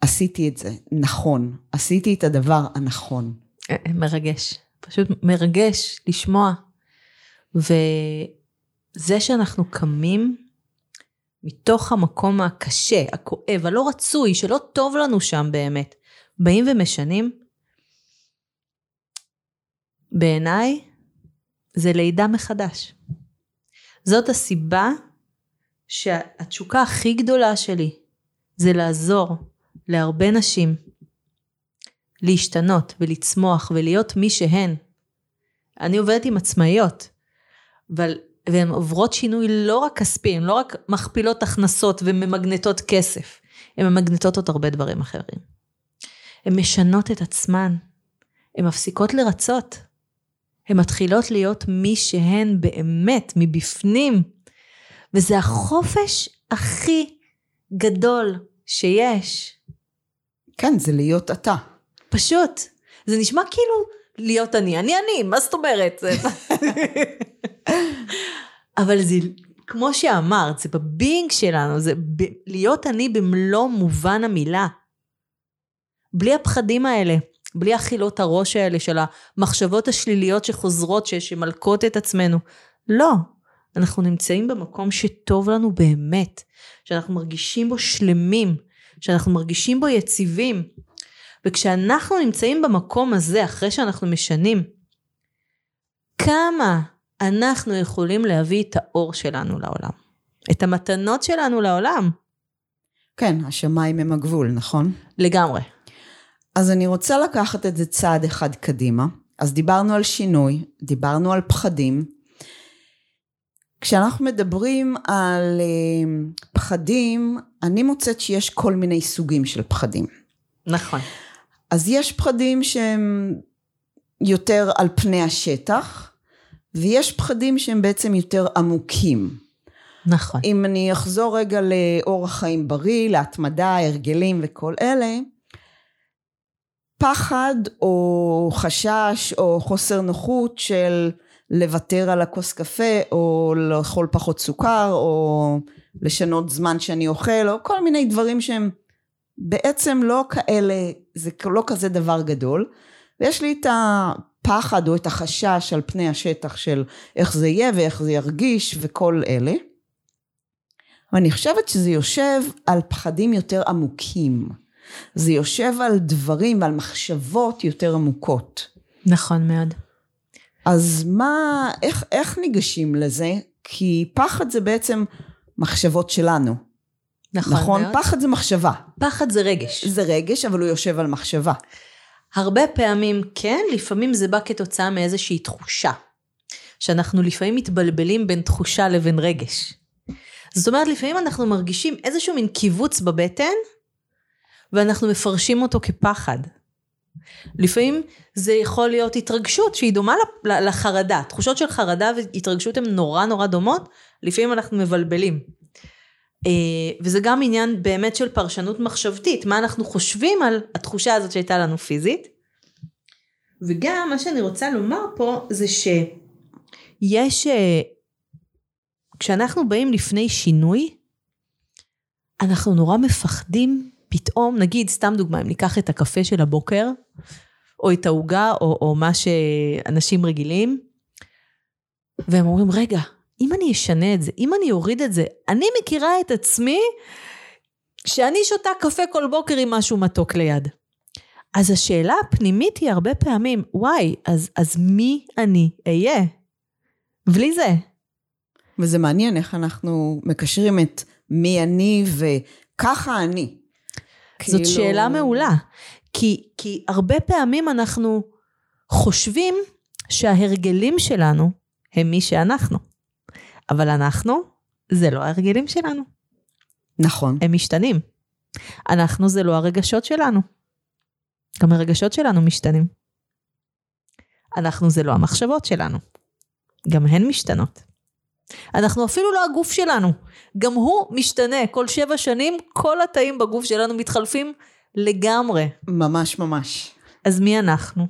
עשיתי את זה נכון, עשיתי את הדבר הנכון. אה, מרגש. פשוט מרגש לשמוע. וזה שאנחנו קמים מתוך המקום הקשה, הכואב, הלא רצוי, שלא טוב לנו שם באמת, באים ומשנים, בעיניי זה לידה מחדש. זאת הסיבה שהתשוקה הכי גדולה שלי זה לעזור להרבה נשים להשתנות ולצמוח ולהיות מי שהן. אני עובדת עם עצמאיות, אבל, והן עוברות שינוי לא רק כספי, הן לא רק מכפילות הכנסות וממגנטות כסף, הן ממגנטות עוד הרבה דברים אחרים. הן משנות את עצמן, הן מפסיקות לרצות, הן מתחילות להיות מי שהן באמת, מבפנים, וזה החופש הכי גדול שיש. כן, זה להיות אתה. פשוט. זה נשמע כאילו להיות אני. אני אני, מה זאת אומרת? אבל זה, כמו שאמרת, זה בבינג שלנו, זה ב, להיות אני במלוא מובן המילה. בלי הפחדים האלה, בלי אכילות הראש האלה של המחשבות השליליות שחוזרות, שמלקות את עצמנו. לא, אנחנו נמצאים במקום שטוב לנו באמת, שאנחנו מרגישים בו שלמים, שאנחנו מרגישים בו יציבים. וכשאנחנו נמצאים במקום הזה, אחרי שאנחנו משנים, כמה אנחנו יכולים להביא את האור שלנו לעולם, את המתנות שלנו לעולם. כן, השמיים הם הגבול, נכון? לגמרי. אז אני רוצה לקחת את זה צעד אחד קדימה. אז דיברנו על שינוי, דיברנו על פחדים. כשאנחנו מדברים על uh, פחדים, אני מוצאת שיש כל מיני סוגים של פחדים. נכון. אז יש פחדים שהם יותר על פני השטח, ויש פחדים שהם בעצם יותר עמוקים. נכון. אם אני אחזור רגע לאורח חיים בריא, להתמדה, הרגלים וכל אלה, פחד או חשש או חוסר נוחות של לוותר על הכוס קפה או לאכול פחות סוכר או לשנות זמן שאני אוכל או כל מיני דברים שהם בעצם לא כאלה, זה לא כזה דבר גדול ויש לי את הפחד או את החשש על פני השטח של איך זה יהיה ואיך זה ירגיש וכל אלה ואני חושבת שזה יושב על פחדים יותר עמוקים זה יושב על דברים ועל מחשבות יותר עמוקות. נכון מאוד. אז מה, איך, איך ניגשים לזה? כי פחד זה בעצם מחשבות שלנו. נכון, נכון? מאוד. פחד זה מחשבה. פחד זה רגש. זה רגש, אבל הוא יושב על מחשבה. הרבה פעמים כן, לפעמים זה בא כתוצאה מאיזושהי תחושה. שאנחנו לפעמים מתבלבלים בין תחושה לבין רגש. זאת אומרת, לפעמים אנחנו מרגישים איזשהו מין קיבוץ בבטן, ואנחנו מפרשים אותו כפחד. לפעמים זה יכול להיות התרגשות שהיא דומה לחרדה. תחושות של חרדה והתרגשות הן נורא נורא דומות, לפעמים אנחנו מבלבלים. אה, וזה גם עניין באמת של פרשנות מחשבתית, מה אנחנו חושבים על התחושה הזאת שהייתה לנו פיזית. וגם מה שאני רוצה לומר פה זה שיש, אה, כשאנחנו באים לפני שינוי, אנחנו נורא מפחדים פתאום, נגיד, סתם דוגמה, אם ניקח את הקפה של הבוקר, או את העוגה, או, או מה שאנשים רגילים, והם אומרים, רגע, אם אני אשנה את זה, אם אני אוריד את זה, אני מכירה את עצמי שאני שותה קפה כל בוקר עם משהו מתוק ליד. אז השאלה הפנימית היא הרבה פעמים, וואי, אז, אז מי אני אהיה? בלי זה. וזה מעניין איך אנחנו מקשרים את מי אני וככה אני. זאת כאילו... שאלה מעולה. כי, כי הרבה פעמים אנחנו חושבים שההרגלים שלנו הם מי שאנחנו. אבל אנחנו, זה לא ההרגלים שלנו. נכון. הם משתנים. אנחנו זה לא הרגשות שלנו. גם הרגשות שלנו משתנים. אנחנו זה לא המחשבות שלנו. גם הן משתנות. אנחנו אפילו לא הגוף שלנו. גם הוא משתנה. כל שבע שנים כל התאים בגוף שלנו מתחלפים לגמרי. ממש ממש. אז מי אנחנו?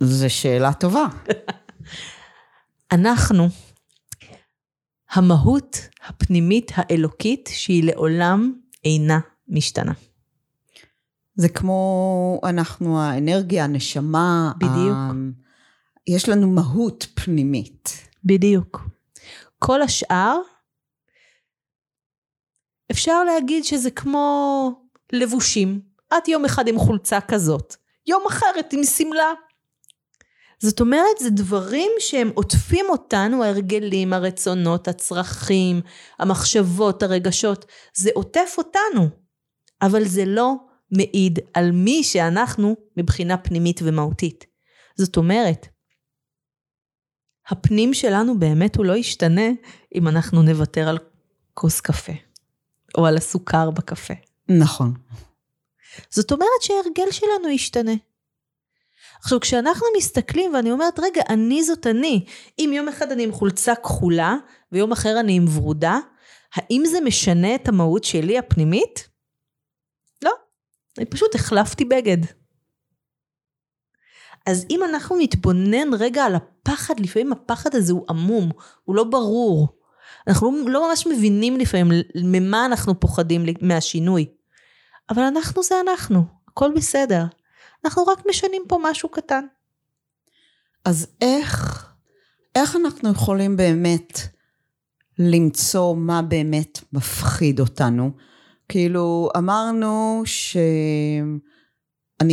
זו שאלה טובה. אנחנו המהות הפנימית האלוקית שהיא לעולם אינה משתנה. זה כמו אנחנו האנרגיה, הנשמה. בדיוק. ה... יש לנו מהות פנימית. בדיוק. כל השאר, אפשר להגיד שזה כמו לבושים. את יום אחד עם חולצה כזאת, יום אחרת עם שמלה. זאת אומרת, זה דברים שהם עוטפים אותנו, ההרגלים, הרצונות, הצרכים, המחשבות, הרגשות. זה עוטף אותנו, אבל זה לא מעיד על מי שאנחנו מבחינה פנימית ומהותית. זאת אומרת, הפנים שלנו באמת הוא לא ישתנה אם אנחנו נוותר על כוס קפה, או על הסוכר בקפה. נכון. זאת אומרת שההרגל שלנו ישתנה. עכשיו, כשאנחנו מסתכלים ואני אומרת, רגע, אני זאת אני. אם יום אחד אני עם חולצה כחולה, ויום אחר אני עם ורודה, האם זה משנה את המהות שלי הפנימית? לא. אני פשוט החלפתי בגד. אז אם אנחנו נתבונן רגע על הפחד, לפעמים הפחד הזה הוא עמום, הוא לא ברור. אנחנו לא, לא ממש מבינים לפעמים ממה אנחנו פוחדים מהשינוי. אבל אנחנו זה אנחנו, הכל בסדר. אנחנו רק משנים פה משהו קטן. אז איך, איך אנחנו יכולים באמת למצוא מה באמת מפחיד אותנו? כאילו, אמרנו שאני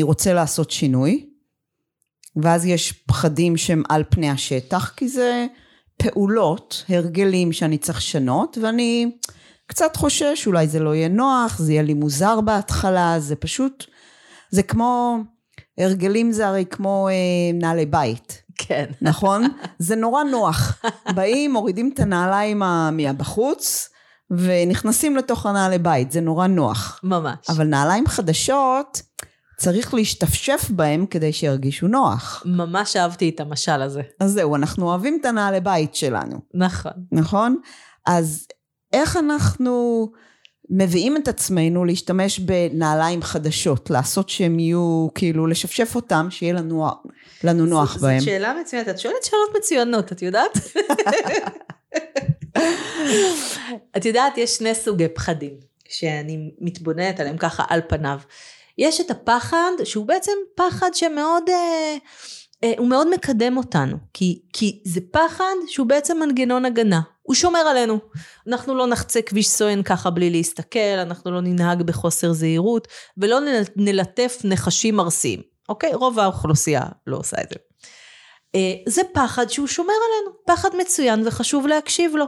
רוצה לעשות שינוי, ואז יש פחדים שהם על פני השטח, כי זה פעולות, הרגלים שאני צריך לשנות, ואני קצת חושש, אולי זה לא יהיה נוח, זה יהיה לי מוזר בהתחלה, זה פשוט, זה כמו, הרגלים זה הרי כמו אה, נעלי בית. כן. נכון? זה נורא נוח. באים, מורידים את הנעליים מהבחוץ, ונכנסים לתוך הנעלי בית, זה נורא נוח. ממש. אבל נעליים חדשות, צריך להשתפשף בהם כדי שירגישו נוח. ממש אהבתי את המשל הזה. אז זהו, אנחנו אוהבים את הנעלי בית שלנו. נכון. נכון? אז איך אנחנו מביאים את עצמנו להשתמש בנעליים חדשות, לעשות שהם יהיו, כאילו, לשפשף אותם, שיהיה לנו, לנו נוח ז, בהם. זאת שאלה מצוינת, את שואלת שאלות מצוינות, את יודעת? את יודעת, יש שני סוגי פחדים, שאני מתבוננת עליהם ככה על פניו. יש את הפחד, שהוא בעצם פחד שמאוד, אה, אה, הוא מאוד מקדם אותנו, כי, כי זה פחד שהוא בעצם מנגנון הגנה, הוא שומר עלינו. אנחנו לא נחצה כביש סואן ככה בלי להסתכל, אנחנו לא ננהג בחוסר זהירות, ולא נלטף נחשים ארסיים, אוקיי? רוב האוכלוסייה לא עושה את זה. אה, זה פחד שהוא שומר עלינו, פחד מצוין וחשוב להקשיב לו.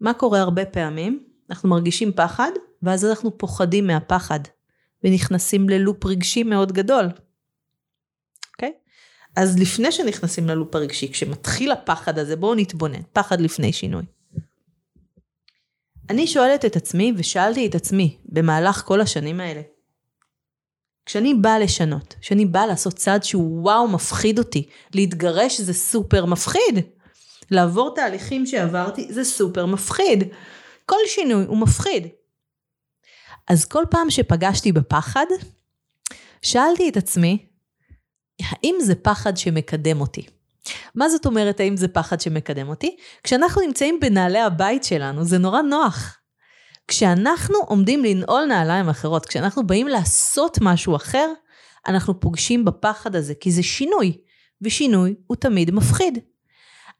מה קורה הרבה פעמים? אנחנו מרגישים פחד, ואז אנחנו פוחדים מהפחד. ונכנסים ללופ רגשי מאוד גדול. אז לפני שנכנסים ללופ הרגשי, כשמתחיל הפחד הזה, בואו נתבונן, פחד לפני שינוי. אני שואלת את עצמי, ושאלתי את עצמי במהלך כל השנים האלה, כשאני באה לשנות, כשאני באה לעשות צעד שהוא וואו מפחיד אותי, להתגרש זה סופר מפחיד. לעבור תהליכים שעברתי זה סופר מפחיד. כל שינוי הוא מפחיד. אז כל פעם שפגשתי בפחד, שאלתי את עצמי, האם זה פחד שמקדם אותי? מה זאת אומרת האם זה פחד שמקדם אותי? כשאנחנו נמצאים בנעלי הבית שלנו זה נורא נוח. כשאנחנו עומדים לנעול נעליים אחרות, כשאנחנו באים לעשות משהו אחר, אנחנו פוגשים בפחד הזה, כי זה שינוי, ושינוי הוא תמיד מפחיד.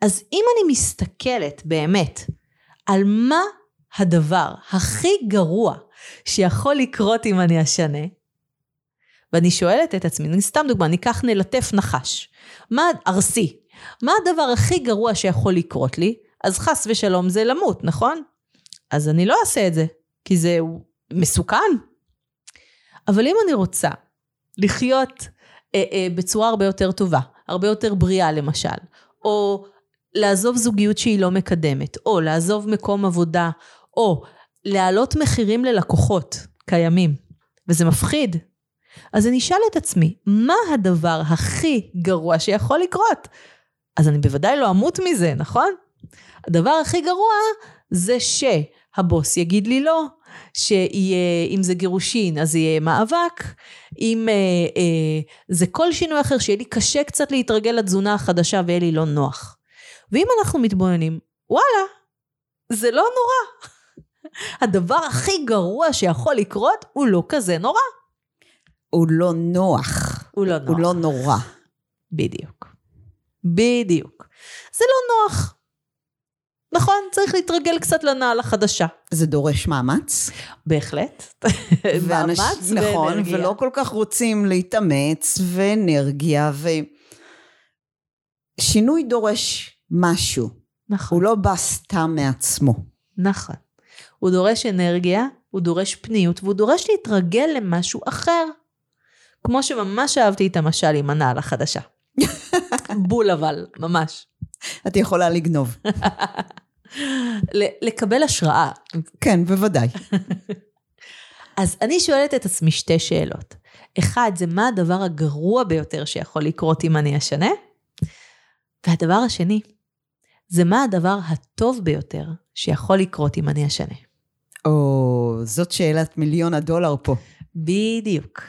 אז אם אני מסתכלת באמת על מה הדבר הכי גרוע שיכול לקרות אם אני אשנה, ואני שואלת את עצמי, סתם דוגמה, אני אקח נלטף נחש. מה, ארסי, מה הדבר הכי גרוע שיכול לקרות לי? אז חס ושלום זה למות, נכון? אז אני לא אעשה את זה, כי זה מסוכן. אבל אם אני רוצה לחיות אה, אה, בצורה הרבה יותר טובה, הרבה יותר בריאה למשל, או לעזוב זוגיות שהיא לא מקדמת, או לעזוב מקום עבודה, או להעלות מחירים ללקוחות קיימים, וזה מפחיד. אז אני אשאל את עצמי, מה הדבר הכי גרוע שיכול לקרות? אז אני בוודאי לא אמות מזה, נכון? הדבר הכי גרוע זה שהבוס יגיד לי לא, שיהיה, אם זה גירושין, אז יהיה מאבק, אם אה, אה, זה כל שינוי אחר, שיהיה לי קשה קצת להתרגל לתזונה החדשה ויהיה לי לא נוח. ואם אנחנו מתבוננים, וואלה, זה לא נורא. הדבר הכי גרוע שיכול לקרות הוא לא כזה נורא. הוא לא נוח. הוא לא נוח. הוא לא נורא. בדיוק. בדיוק. זה לא נוח. נכון, צריך להתרגל קצת לנעל החדשה. זה דורש מאמץ. בהחלט. ואנש... מאמץ נכון, ואנרגיה. ולא כל כך רוצים להתאמץ, ואנרגיה, ו... שינוי דורש משהו. נכון. הוא לא בא סתם מעצמו. נכון. הוא דורש אנרגיה, הוא דורש פניות, והוא דורש להתרגל למשהו אחר. כמו שממש אהבתי את המשל עם הנעל החדשה. בול אבל, ממש. את יכולה לגנוב. לקבל השראה. כן, בוודאי. אז אני שואלת את עצמי שתי שאלות. אחד, זה מה הדבר הגרוע ביותר שיכול לקרות אם אני אשנה? והדבר השני, זה מה הדבר הטוב ביותר שיכול לקרות אם אני אשנה. או, זאת שאלת מיליון הדולר פה. בדיוק.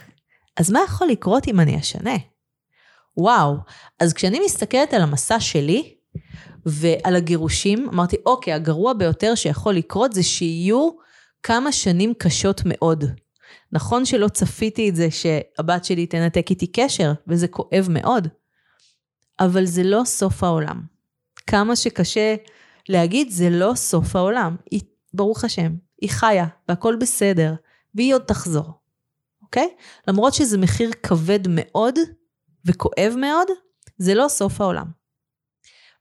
אז מה יכול לקרות אם אני אשנה? וואו. אז כשאני מסתכלת על המסע שלי ועל הגירושים, אמרתי, אוקיי, הגרוע ביותר שיכול לקרות זה שיהיו כמה שנים קשות מאוד. נכון שלא צפיתי את זה שהבת שלי תנתק איתי קשר, וזה כואב מאוד, אבל זה לא סוף העולם. כמה שקשה להגיד, זה לא סוף העולם. היא, ברוך השם, היא חיה, והכל בסדר, והיא עוד תחזור, אוקיי? למרות שזה מחיר כבד מאוד וכואב מאוד, זה לא סוף העולם.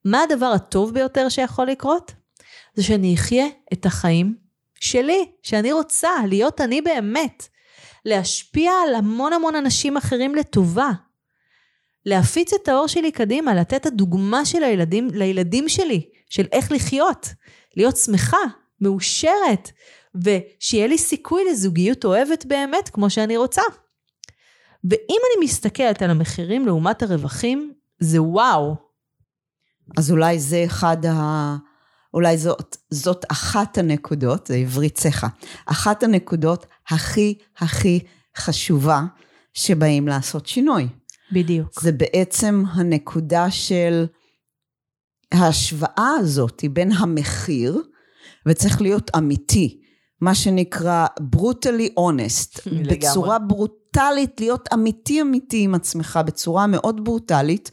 מה הדבר הטוב ביותר שיכול לקרות? זה שאני אחיה את החיים שלי, שאני רוצה להיות אני באמת. להשפיע על המון המון אנשים אחרים לטובה. להפיץ את האור שלי קדימה, לתת את הדוגמה של הילדים, לילדים שלי, של איך לחיות, להיות שמחה, מאושרת, ושיהיה לי סיכוי לזוגיות אוהבת באמת כמו שאני רוצה. ואם אני מסתכלת על המחירים לעומת הרווחים, זה וואו. אז אולי זה אחד ה... אולי זאת, זאת אחת הנקודות, זה עברית צחה, אחת הנקודות הכי הכי חשובה שבאים לעשות שינוי. בדיוק. זה בעצם הנקודה של ההשוואה הזאת בין המחיר, וצריך להיות אמיתי, מה שנקרא brutally honest, בצורה ברוטלית, להיות אמיתי אמיתי עם עצמך, בצורה מאוד ברוטלית,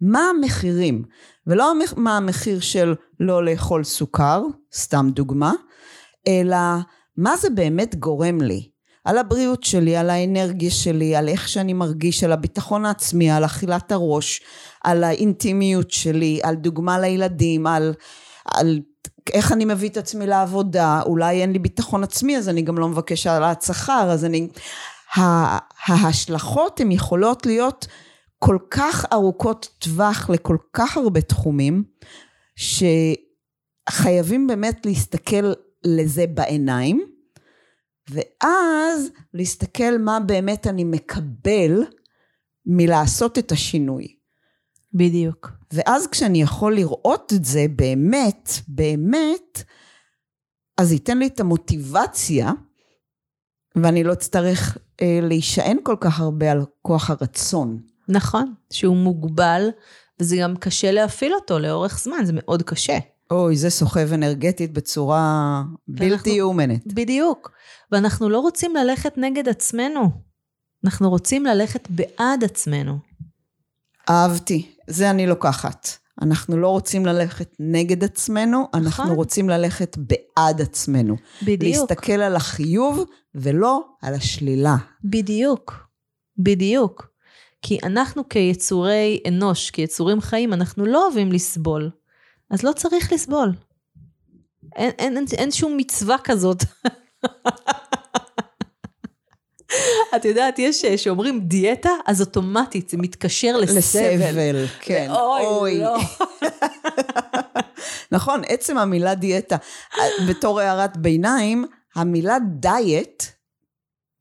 מה המחירים, ולא מה המחיר של לא לאכול סוכר, סתם דוגמה, אלא מה זה באמת גורם לי. על הבריאות שלי, על האנרגיה שלי, על איך שאני מרגיש, על הביטחון העצמי, על אכילת הראש, על האינטימיות שלי, על דוגמה לילדים, על, על איך אני מביא את עצמי לעבודה, אולי אין לי ביטחון עצמי אז אני גם לא מבקש העלאת שכר, אז אני... ההשלכות הן יכולות להיות כל כך ארוכות טווח לכל כך הרבה תחומים, שחייבים באמת להסתכל לזה בעיניים, ואז להסתכל מה באמת אני מקבל מלעשות את השינוי. בדיוק. ואז כשאני יכול לראות את זה באמת, באמת, אז ייתן לי את המוטיבציה, ואני לא אצטרך אה, להישען כל כך הרבה על כוח הרצון. נכון, שהוא מוגבל, וזה גם קשה להפעיל אותו לאורך זמן, זה מאוד קשה. אוי, זה סוחב אנרגטית בצורה בלתי יאומנת. בדיוק. ואנחנו לא רוצים ללכת נגד עצמנו, אנחנו רוצים ללכת בעד עצמנו. אהבתי, זה אני לוקחת. אנחנו לא רוצים ללכת נגד עצמנו, אנחנו נכון. רוצים ללכת בעד עצמנו. בדיוק. להסתכל על החיוב ולא על השלילה. בדיוק, בדיוק. כי אנחנו כיצורי אנוש, כיצורים חיים, אנחנו לא אוהבים לסבול. אז לא צריך לסבול. אין, אין, אין, אין שום מצווה כזאת. את יודעת, יש שאומרים דיאטה, אז אוטומטית זה מתקשר לסבל. לסבל, כן. אוי. לא. נכון, עצם המילה דיאטה. בתור הערת ביניים, המילה דיאט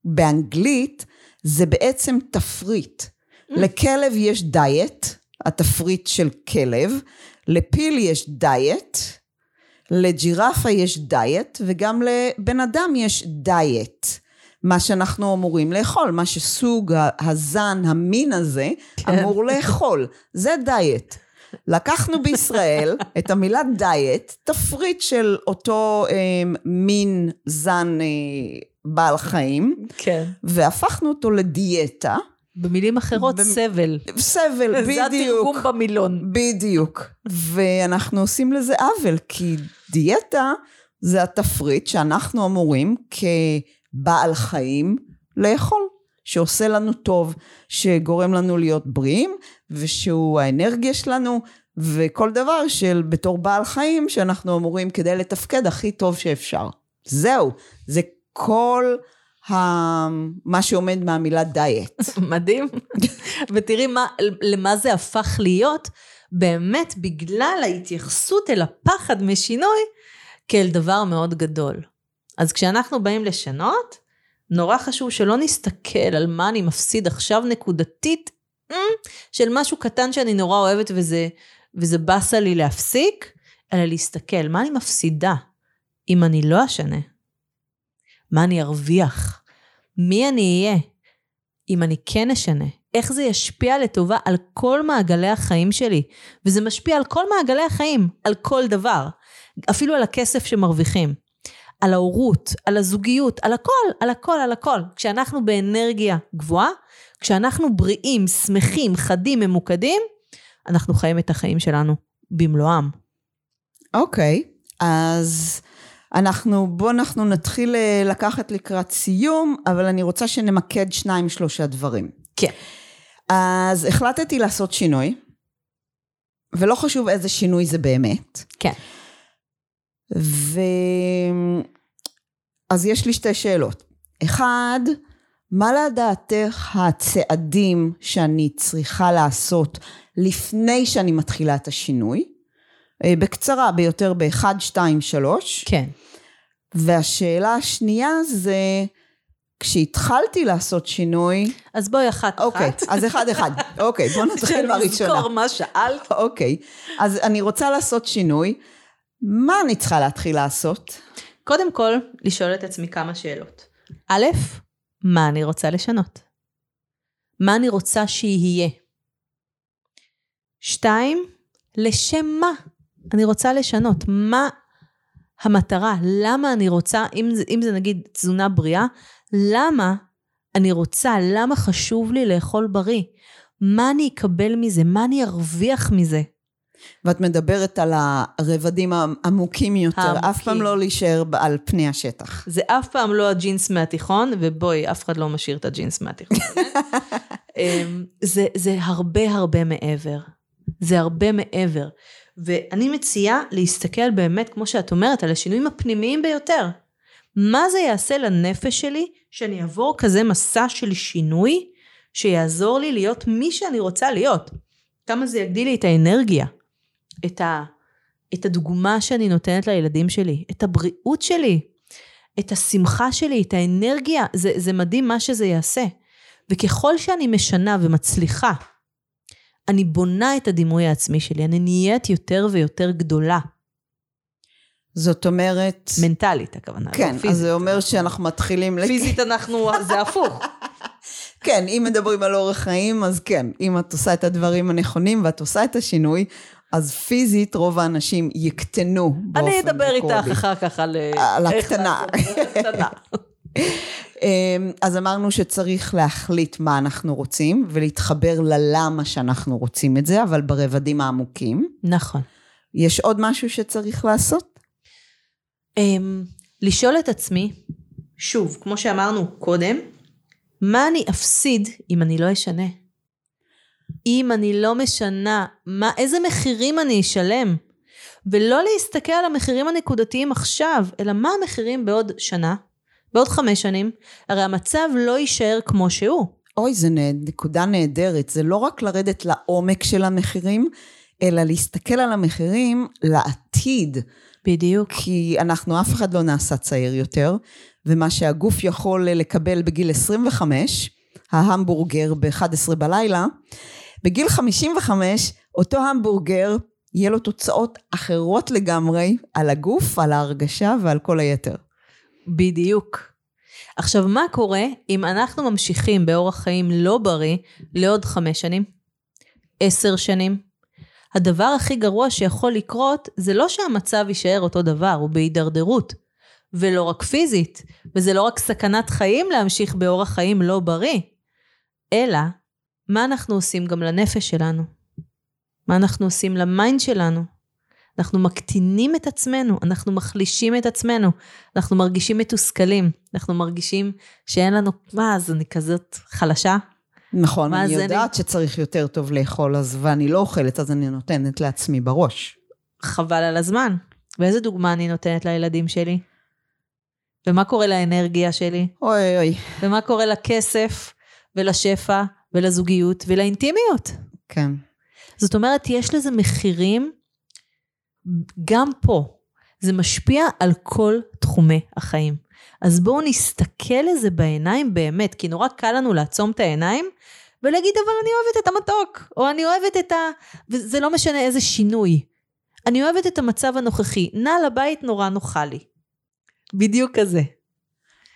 באנגלית זה בעצם תפריט. Mm. לכלב יש דיאט, התפריט של כלב, לפיל יש דיאט, לג'ירפה יש דיאט, וגם לבן אדם יש דיאט. מה שאנחנו אמורים לאכול, מה שסוג הזן, המין הזה, כן. אמור לאכול. זה דיאט. לקחנו בישראל את המילה דיאט, תפריט של אותו אה, מין זן אה, בעל חיים, כן. והפכנו אותו לדיאטה. במילים אחרות, במ... סבל. סבל, בדיוק. זה התרגום במילון. בדיוק. ואנחנו עושים לזה עוול, כי דיאטה זה התפריט שאנחנו אמורים כבעל חיים לאכול. שעושה לנו טוב, שגורם לנו להיות בריאים, ושהוא האנרגיה שלנו, וכל דבר של בתור בעל חיים שאנחנו אמורים כדי לתפקד הכי טוב שאפשר. זהו, זה כל מה שעומד מהמילה דיאט. מדהים. ותראי מה, למה זה הפך להיות, באמת בגלל ההתייחסות אל הפחד משינוי כאל דבר מאוד גדול. אז כשאנחנו באים לשנות, נורא חשוב שלא נסתכל על מה אני מפסיד עכשיו נקודתית, אה, של משהו קטן שאני נורא אוהבת וזה, וזה באסה לי להפסיק, אלא להסתכל, מה אני מפסידה אם אני לא אשנה? מה אני ארוויח? מי אני אהיה אם אני כן אשנה? איך זה ישפיע לטובה על כל מעגלי החיים שלי. וזה משפיע על כל מעגלי החיים, על כל דבר. אפילו על הכסף שמרוויחים. על ההורות, על הזוגיות, על הכל, על הכל, על הכל. כשאנחנו באנרגיה גבוהה, כשאנחנו בריאים, שמחים, חדים, ממוקדים, אנחנו חיים את החיים שלנו במלואם. אוקיי, okay, אז אנחנו, בואו אנחנו נתחיל אה, לקחת לקראת סיום, אבל אני רוצה שנמקד שניים שלושה דברים. כן. אז החלטתי לעשות שינוי, ולא חשוב איזה שינוי זה באמת. כן. ו... אז יש לי שתי שאלות. אחד, מה לדעתך הצעדים שאני צריכה לעשות לפני שאני מתחילה את השינוי? אה, בקצרה ביותר ב-1, 2, 3. כן. והשאלה השנייה זה, כשהתחלתי לעשות שינוי... אז בואי אחת אוקיי, אחת. אז אחד אחד. אוקיי, בוא נתחיל מהראשונה. שנזכור מה שאלת. אוקיי, אז אני רוצה לעשות שינוי. מה אני צריכה להתחיל לעשות? קודם כל, לשאול את עצמי כמה שאלות. א', מה אני רוצה לשנות? מה אני רוצה שיהיה? שתיים, לשם מה אני רוצה לשנות? מה המטרה? למה אני רוצה, אם זה, אם זה נגיד תזונה בריאה, למה אני רוצה, למה חשוב לי לאכול בריא? מה אני אקבל מזה? מה אני ארוויח מזה? ואת מדברת על הרבדים העמוקים יותר, העמוקים. אף פעם לא להישאר על פני השטח. זה אף פעם לא הג'ינס מהתיכון, ובואי, אף אחד לא משאיר את הג'ינס מהתיכון. אמ, זה, זה הרבה הרבה מעבר. זה הרבה מעבר. ואני מציעה להסתכל באמת, כמו שאת אומרת, על השינויים הפנימיים ביותר. מה זה יעשה לנפש שלי שאני אעבור כזה מסע של שינוי, שיעזור לי להיות מי שאני רוצה להיות? כמה זה יגדיל לי את האנרגיה, את, ה, את הדוגמה שאני נותנת לילדים שלי, את הבריאות שלי, את השמחה שלי, את האנרגיה, זה, זה מדהים מה שזה יעשה. וככל שאני משנה ומצליחה, אני בונה את הדימוי העצמי שלי, אני נהיית יותר ויותר גדולה. זאת אומרת... מנטלית הכוונה, כן, לא פיזית. אז זה אומר שאנחנו מתחילים... פיזית אנחנו, זה הפוך. כן, אם מדברים על אורח חיים, אז כן, אם את עושה את הדברים הנכונים ואת עושה את השינוי, אז פיזית רוב האנשים יקטנו באופן אני אדבר איתך רקורדי. אחר כך על... על הקטנה. את זה, הקטנה. אמ, אז אמרנו שצריך להחליט מה אנחנו רוצים, ולהתחבר ללמה שאנחנו רוצים את זה, אבל ברבדים העמוקים. נכון. יש עוד משהו שצריך לעשות? אמ, לשאול את עצמי, שוב, כמו שאמרנו קודם, מה אני אפסיד אם אני לא אשנה? אם אני לא משנה, מה, איזה מחירים אני אשלם? ולא להסתכל על המחירים הנקודתיים עכשיו, אלא מה המחירים בעוד שנה, בעוד חמש שנים, הרי המצב לא יישאר כמו שהוא. אוי, זו נקודה נהדרת. זה לא רק לרדת לעומק של המחירים, אלא להסתכל על המחירים לעתיד. בדיוק. כי אנחנו, אף אחד לא נעשה צעיר יותר, ומה שהגוף יכול לקבל בגיל 25, ההמבורגר ב-11 בלילה, בגיל 55, אותו המבורגר, יהיה לו תוצאות אחרות לגמרי על הגוף, על ההרגשה ועל כל היתר. בדיוק. עכשיו, מה קורה אם אנחנו ממשיכים באורח חיים לא בריא לעוד חמש שנים? עשר שנים? הדבר הכי גרוע שיכול לקרות זה לא שהמצב יישאר אותו דבר, הוא בהידרדרות. ולא רק פיזית, וזה לא רק סכנת חיים להמשיך באורח חיים לא בריא, אלא מה אנחנו עושים גם לנפש שלנו? מה אנחנו עושים ל mind שלנו? אנחנו מקטינים את עצמנו, אנחנו מחלישים את עצמנו, אנחנו מרגישים מתוסכלים, אנחנו מרגישים שאין לנו, מה, אז אני כזאת חלשה? נכון, אני יודעת שצריך יותר טוב לאכול, אז ואני לא אוכלת, אז אני נותנת לעצמי בראש. חבל על הזמן. ואיזה דוגמה אני נותנת לילדים שלי? ומה קורה לאנרגיה שלי? אוי אוי, ומה קורה לכסף, ולשפע, ולזוגיות, ולאינטימיות? כן. זאת אומרת, יש לזה מחירים גם פה. זה משפיע על כל תחומי החיים. אז בואו נסתכל לזה בעיניים באמת, כי נורא קל לנו לעצום את העיניים ולהגיד, אבל אני אוהבת את המתוק, או אני אוהבת את ה... וזה לא משנה איזה שינוי. אני אוהבת את המצב הנוכחי, נע לבית נורא נוחה לי. בדיוק כזה.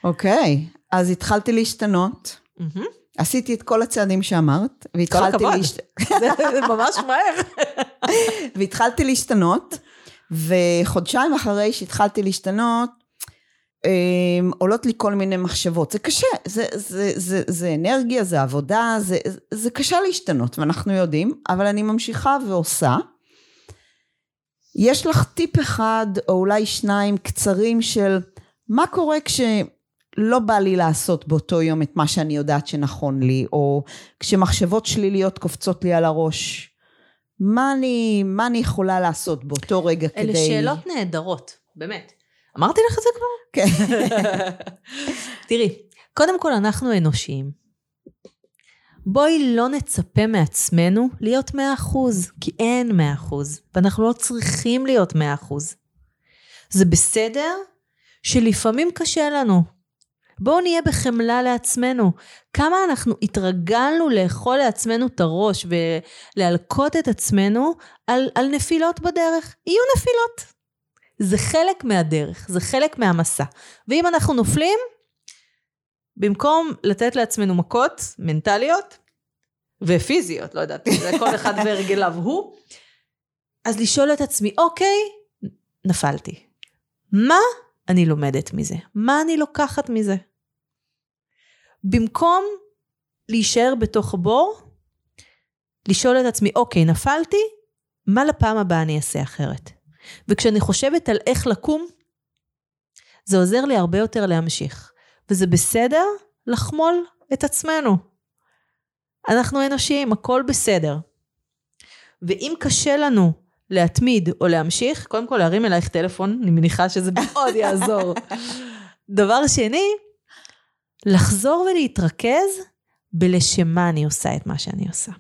אוקיי, אז התחלתי להשתנות. מהמם. עשיתי את כל הצעדים שאמרת, והתחלתי... כל הכבוד. זה ממש מהר. והתחלתי להשתנות, וחודשיים אחרי שהתחלתי להשתנות, אמ, עולות לי כל מיני מחשבות. זה קשה, זה, זה, זה, זה אנרגיה, זה עבודה, זה, זה קשה להשתנות, ואנחנו יודעים, אבל אני ממשיכה ועושה. יש לך טיפ אחד, או אולי שניים קצרים של מה קורה כשלא בא לי לעשות באותו יום את מה שאני יודעת שנכון לי, או כשמחשבות שליליות קופצות לי על הראש. מה אני, מה אני יכולה לעשות באותו רגע אלה כדי... אלה שאלות נהדרות, באמת. אמרתי לך את זה כבר? כן. תראי, קודם כל אנחנו אנושיים. בואי לא נצפה מעצמנו להיות 100%, כי אין 100%, ואנחנו לא צריכים להיות 100%. זה בסדר שלפעמים קשה לנו. בואו נהיה בחמלה לעצמנו. כמה אנחנו התרגלנו לאכול לעצמנו את הראש ולהלקות את עצמנו על, על נפילות בדרך. יהיו נפילות. זה חלק מהדרך, זה חלק מהמסע. ואם אנחנו נופלים, במקום לתת לעצמנו מכות מנטליות ופיזיות, לא יודעת, זה כל אחד והרגליו הוא, אז לשאול את עצמי, אוקיי, נפלתי. מה אני לומדת מזה? מה אני לוקחת מזה? במקום להישאר בתוך הבור, לשאול את עצמי, אוקיי, נפלתי, מה לפעם הבאה אני אעשה אחרת? וכשאני חושבת על איך לקום, זה עוזר לי הרבה יותר להמשיך. וזה בסדר לחמול את עצמנו. אנחנו אנושיים, הכל בסדר. ואם קשה לנו להתמיד או להמשיך, קודם כל להרים אלייך טלפון, אני מניחה שזה מאוד יעזור. דבר שני, לחזור ולהתרכז בלשם מה אני עושה את מה שאני עושה.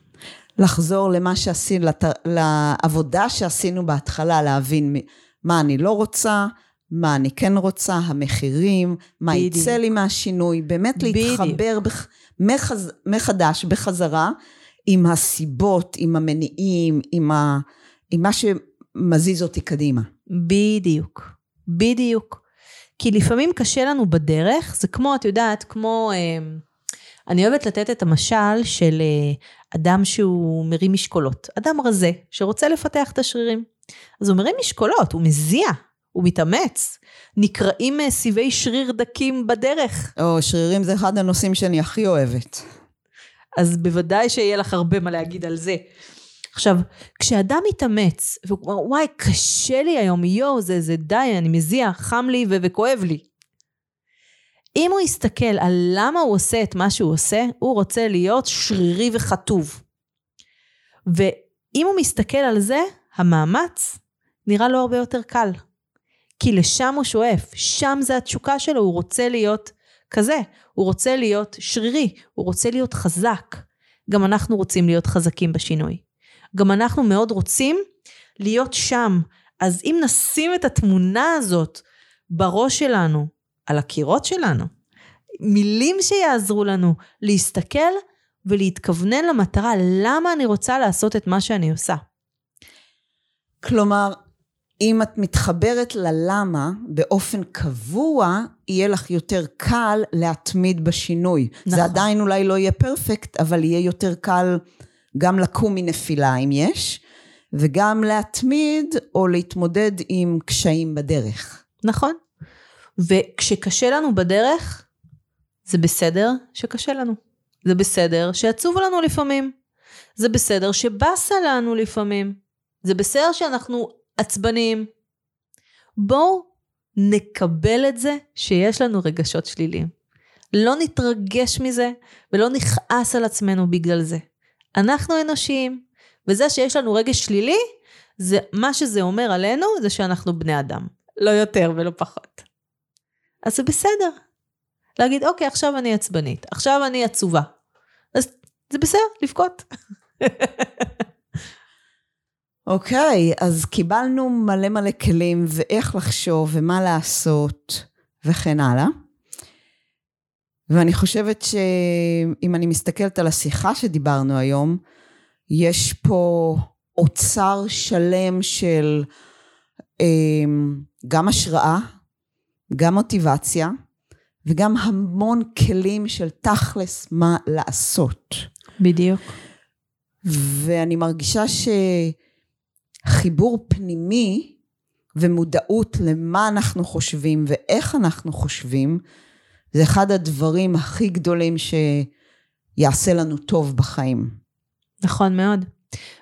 לחזור למה שעשינו, לת... לעבודה שעשינו בהתחלה, להבין מה אני לא רוצה, מה אני כן רוצה, המחירים, מה בדיוק. יצא לי מהשינוי, באמת להתחבר בח... מחז... מחדש, בחזרה, עם הסיבות, עם המניעים, עם, ה... עם מה שמזיז אותי קדימה. בדיוק, בדיוק. כי לפעמים קשה לנו בדרך, זה כמו, את יודעת, כמו... אה, אני אוהבת לתת את המשל של אה, אדם שהוא מרים משקולות, אדם רזה שרוצה לפתח את השרירים. אז הוא מרים משקולות, הוא מזיע, הוא מתאמץ. נקראים אה, סיבי שריר דקים בדרך. או, שרירים זה אחד הנושאים שאני הכי אוהבת. אז בוודאי שיהיה לך הרבה מה להגיד על זה. עכשיו, כשאדם מתאמץ, והוא אומר, וואי, קשה לי היום, יואו, זה, זה די, אני מזיע, חם לי ו- וכואב לי. אם הוא יסתכל על למה הוא עושה את מה שהוא עושה, הוא רוצה להיות שרירי וכתוב. ואם הוא מסתכל על זה, המאמץ נראה לו הרבה יותר קל. כי לשם הוא שואף, שם זה התשוקה שלו, הוא רוצה להיות כזה, הוא רוצה להיות שרירי, הוא רוצה להיות חזק. גם אנחנו רוצים להיות חזקים בשינוי. גם אנחנו מאוד רוצים להיות שם. אז אם נשים את התמונה הזאת בראש שלנו, על הקירות שלנו. מילים שיעזרו לנו להסתכל ולהתכוונן למטרה, למה אני רוצה לעשות את מה שאני עושה. כלומר, אם את מתחברת ללמה באופן קבוע, יהיה לך יותר קל להתמיד בשינוי. נכון. זה עדיין אולי לא יהיה פרפקט, אבל יהיה יותר קל גם לקום מנפילה אם יש, וגם להתמיד או להתמודד עם קשיים בדרך. נכון. וכשקשה לנו בדרך, זה בסדר שקשה לנו. זה בסדר שעצוב לנו לפעמים. זה בסדר שבאסה לנו לפעמים. זה בסדר שאנחנו עצבניים. בואו נקבל את זה שיש לנו רגשות שליליים. לא נתרגש מזה ולא נכעס על עצמנו בגלל זה. אנחנו אנושיים, וזה שיש לנו רגש שלילי, זה, מה שזה אומר עלינו זה שאנחנו בני אדם. לא יותר ולא פחות. אז זה בסדר. להגיד, אוקיי, עכשיו אני עצבנית, עכשיו אני עצובה. אז זה בסדר, לבכות. אוקיי, okay, אז קיבלנו מלא מלא כלים ואיך לחשוב ומה לעשות וכן הלאה. ואני חושבת שאם אני מסתכלת על השיחה שדיברנו היום, יש פה אוצר שלם של אה, גם השראה, גם מוטיבציה וגם המון כלים של תכלס מה לעשות. בדיוק. ואני מרגישה שחיבור פנימי ומודעות למה אנחנו חושבים ואיך אנחנו חושבים, זה אחד הדברים הכי גדולים שיעשה לנו טוב בחיים. נכון מאוד.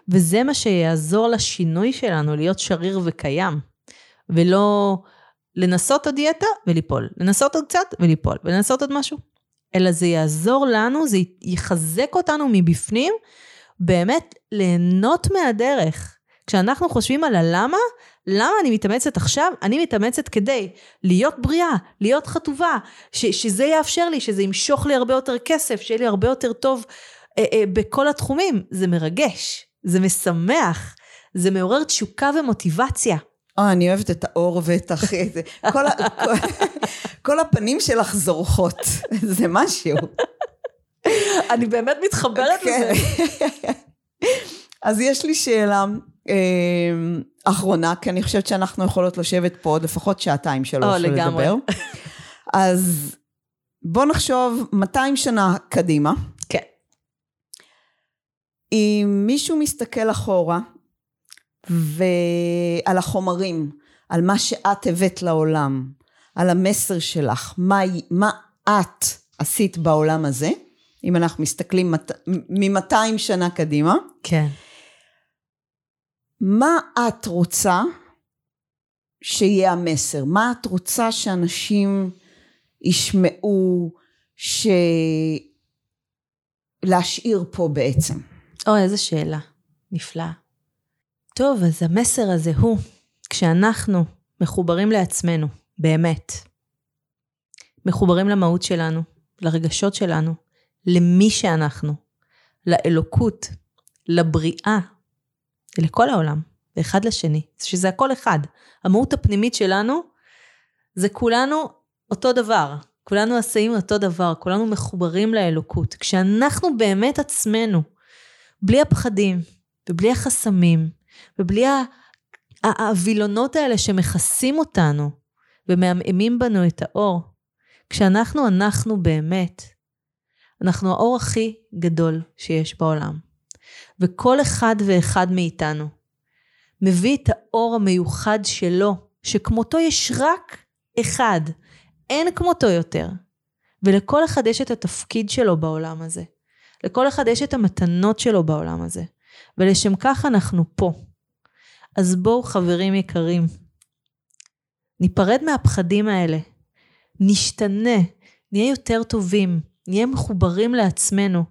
וזה מה שיעזור לשינוי שלנו להיות שריר וקיים, ולא לנסות עוד דיאטה וליפול, לנסות עוד קצת וליפול, ולנסות עוד משהו. אלא זה יעזור לנו, זה יחזק אותנו מבפנים, באמת ליהנות מהדרך. כשאנחנו חושבים על הלמה, למה אני מתאמצת עכשיו? אני מתאמצת כדי להיות בריאה, להיות חטובה, ש- שזה יאפשר לי, שזה ימשוך לי הרבה יותר כסף, שיהיה לי הרבה יותר טוב אה, אה, בכל התחומים. זה מרגש, זה משמח, זה מעורר תשוקה ומוטיבציה. אה, אני אוהבת את האור ואת אחי, זה, כל, ה, כל, כל הפנים שלך זורחות, זה משהו. אני באמת מתחברת כן. לזה. אז יש לי שאלה אחרונה, כי אני חושבת שאנחנו יכולות לשבת פה עוד לפחות שעתיים שלוש ולדבר. לגמרי. אז בוא נחשוב 200 שנה קדימה. כן. אם מישהו מסתכל אחורה ועל החומרים, על מה שאת הבאת לעולם, על המסר שלך, מה, מה את עשית בעולם הזה, אם אנחנו מסתכלים מ-200 שנה קדימה, כן. מה את רוצה שיהיה המסר? מה את רוצה שאנשים ישמעו, ש... להשאיר פה בעצם? או, איזה שאלה. נפלאה. טוב, אז המסר הזה הוא, כשאנחנו מחוברים לעצמנו, באמת, מחוברים למהות שלנו, לרגשות שלנו, למי שאנחנו, לאלוקות, לבריאה, ולכל העולם, ואחד לשני, שזה הכל אחד. המהות הפנימית שלנו, זה כולנו אותו דבר. כולנו עשויים אותו דבר, כולנו מחוברים לאלוקות. כשאנחנו באמת עצמנו, בלי הפחדים, ובלי החסמים, ובלי הווילונות האלה שמכסים אותנו, ומעמעמים בנו את האור, כשאנחנו אנחנו באמת, אנחנו האור הכי גדול שיש בעולם. וכל אחד ואחד מאיתנו מביא את האור המיוחד שלו, שכמותו יש רק אחד, אין כמותו יותר. ולכל אחד יש את התפקיד שלו בעולם הזה. לכל אחד יש את המתנות שלו בעולם הזה. ולשם כך אנחנו פה. אז בואו חברים יקרים, ניפרד מהפחדים האלה, נשתנה, נהיה יותר טובים, נהיה מחוברים לעצמנו,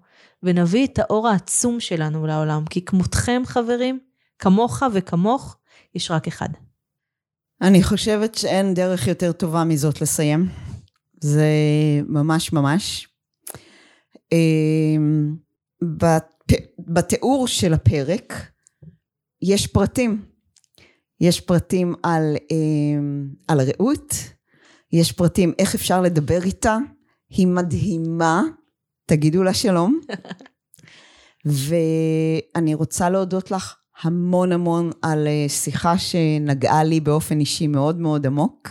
ונביא את האור העצום שלנו לעולם. כי כמותכם חברים, כמוך וכמוך, יש רק אחד. אני חושבת שאין דרך יותר טובה מזאת לסיים. זה ממש ממש. אמ, בתיאור של הפרק יש פרטים. יש פרטים על, אמ, על רעות, יש פרטים איך אפשר לדבר איתה, היא מדהימה, תגידו לה שלום. ואני רוצה להודות לך המון המון על אה, שיחה שנגעה לי באופן אישי מאוד מאוד עמוק,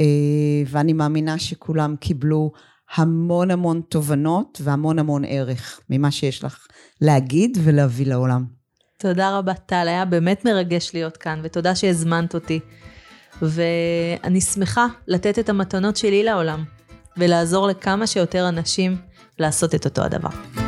אה, ואני מאמינה שכולם קיבלו המון המון תובנות והמון המון ערך ממה שיש לך להגיד ולהביא לעולם. תודה רבה טל, היה באמת מרגש להיות כאן, ותודה שהזמנת אותי. ואני שמחה לתת את המתנות שלי לעולם, ולעזור לכמה שיותר אנשים לעשות את אותו הדבר.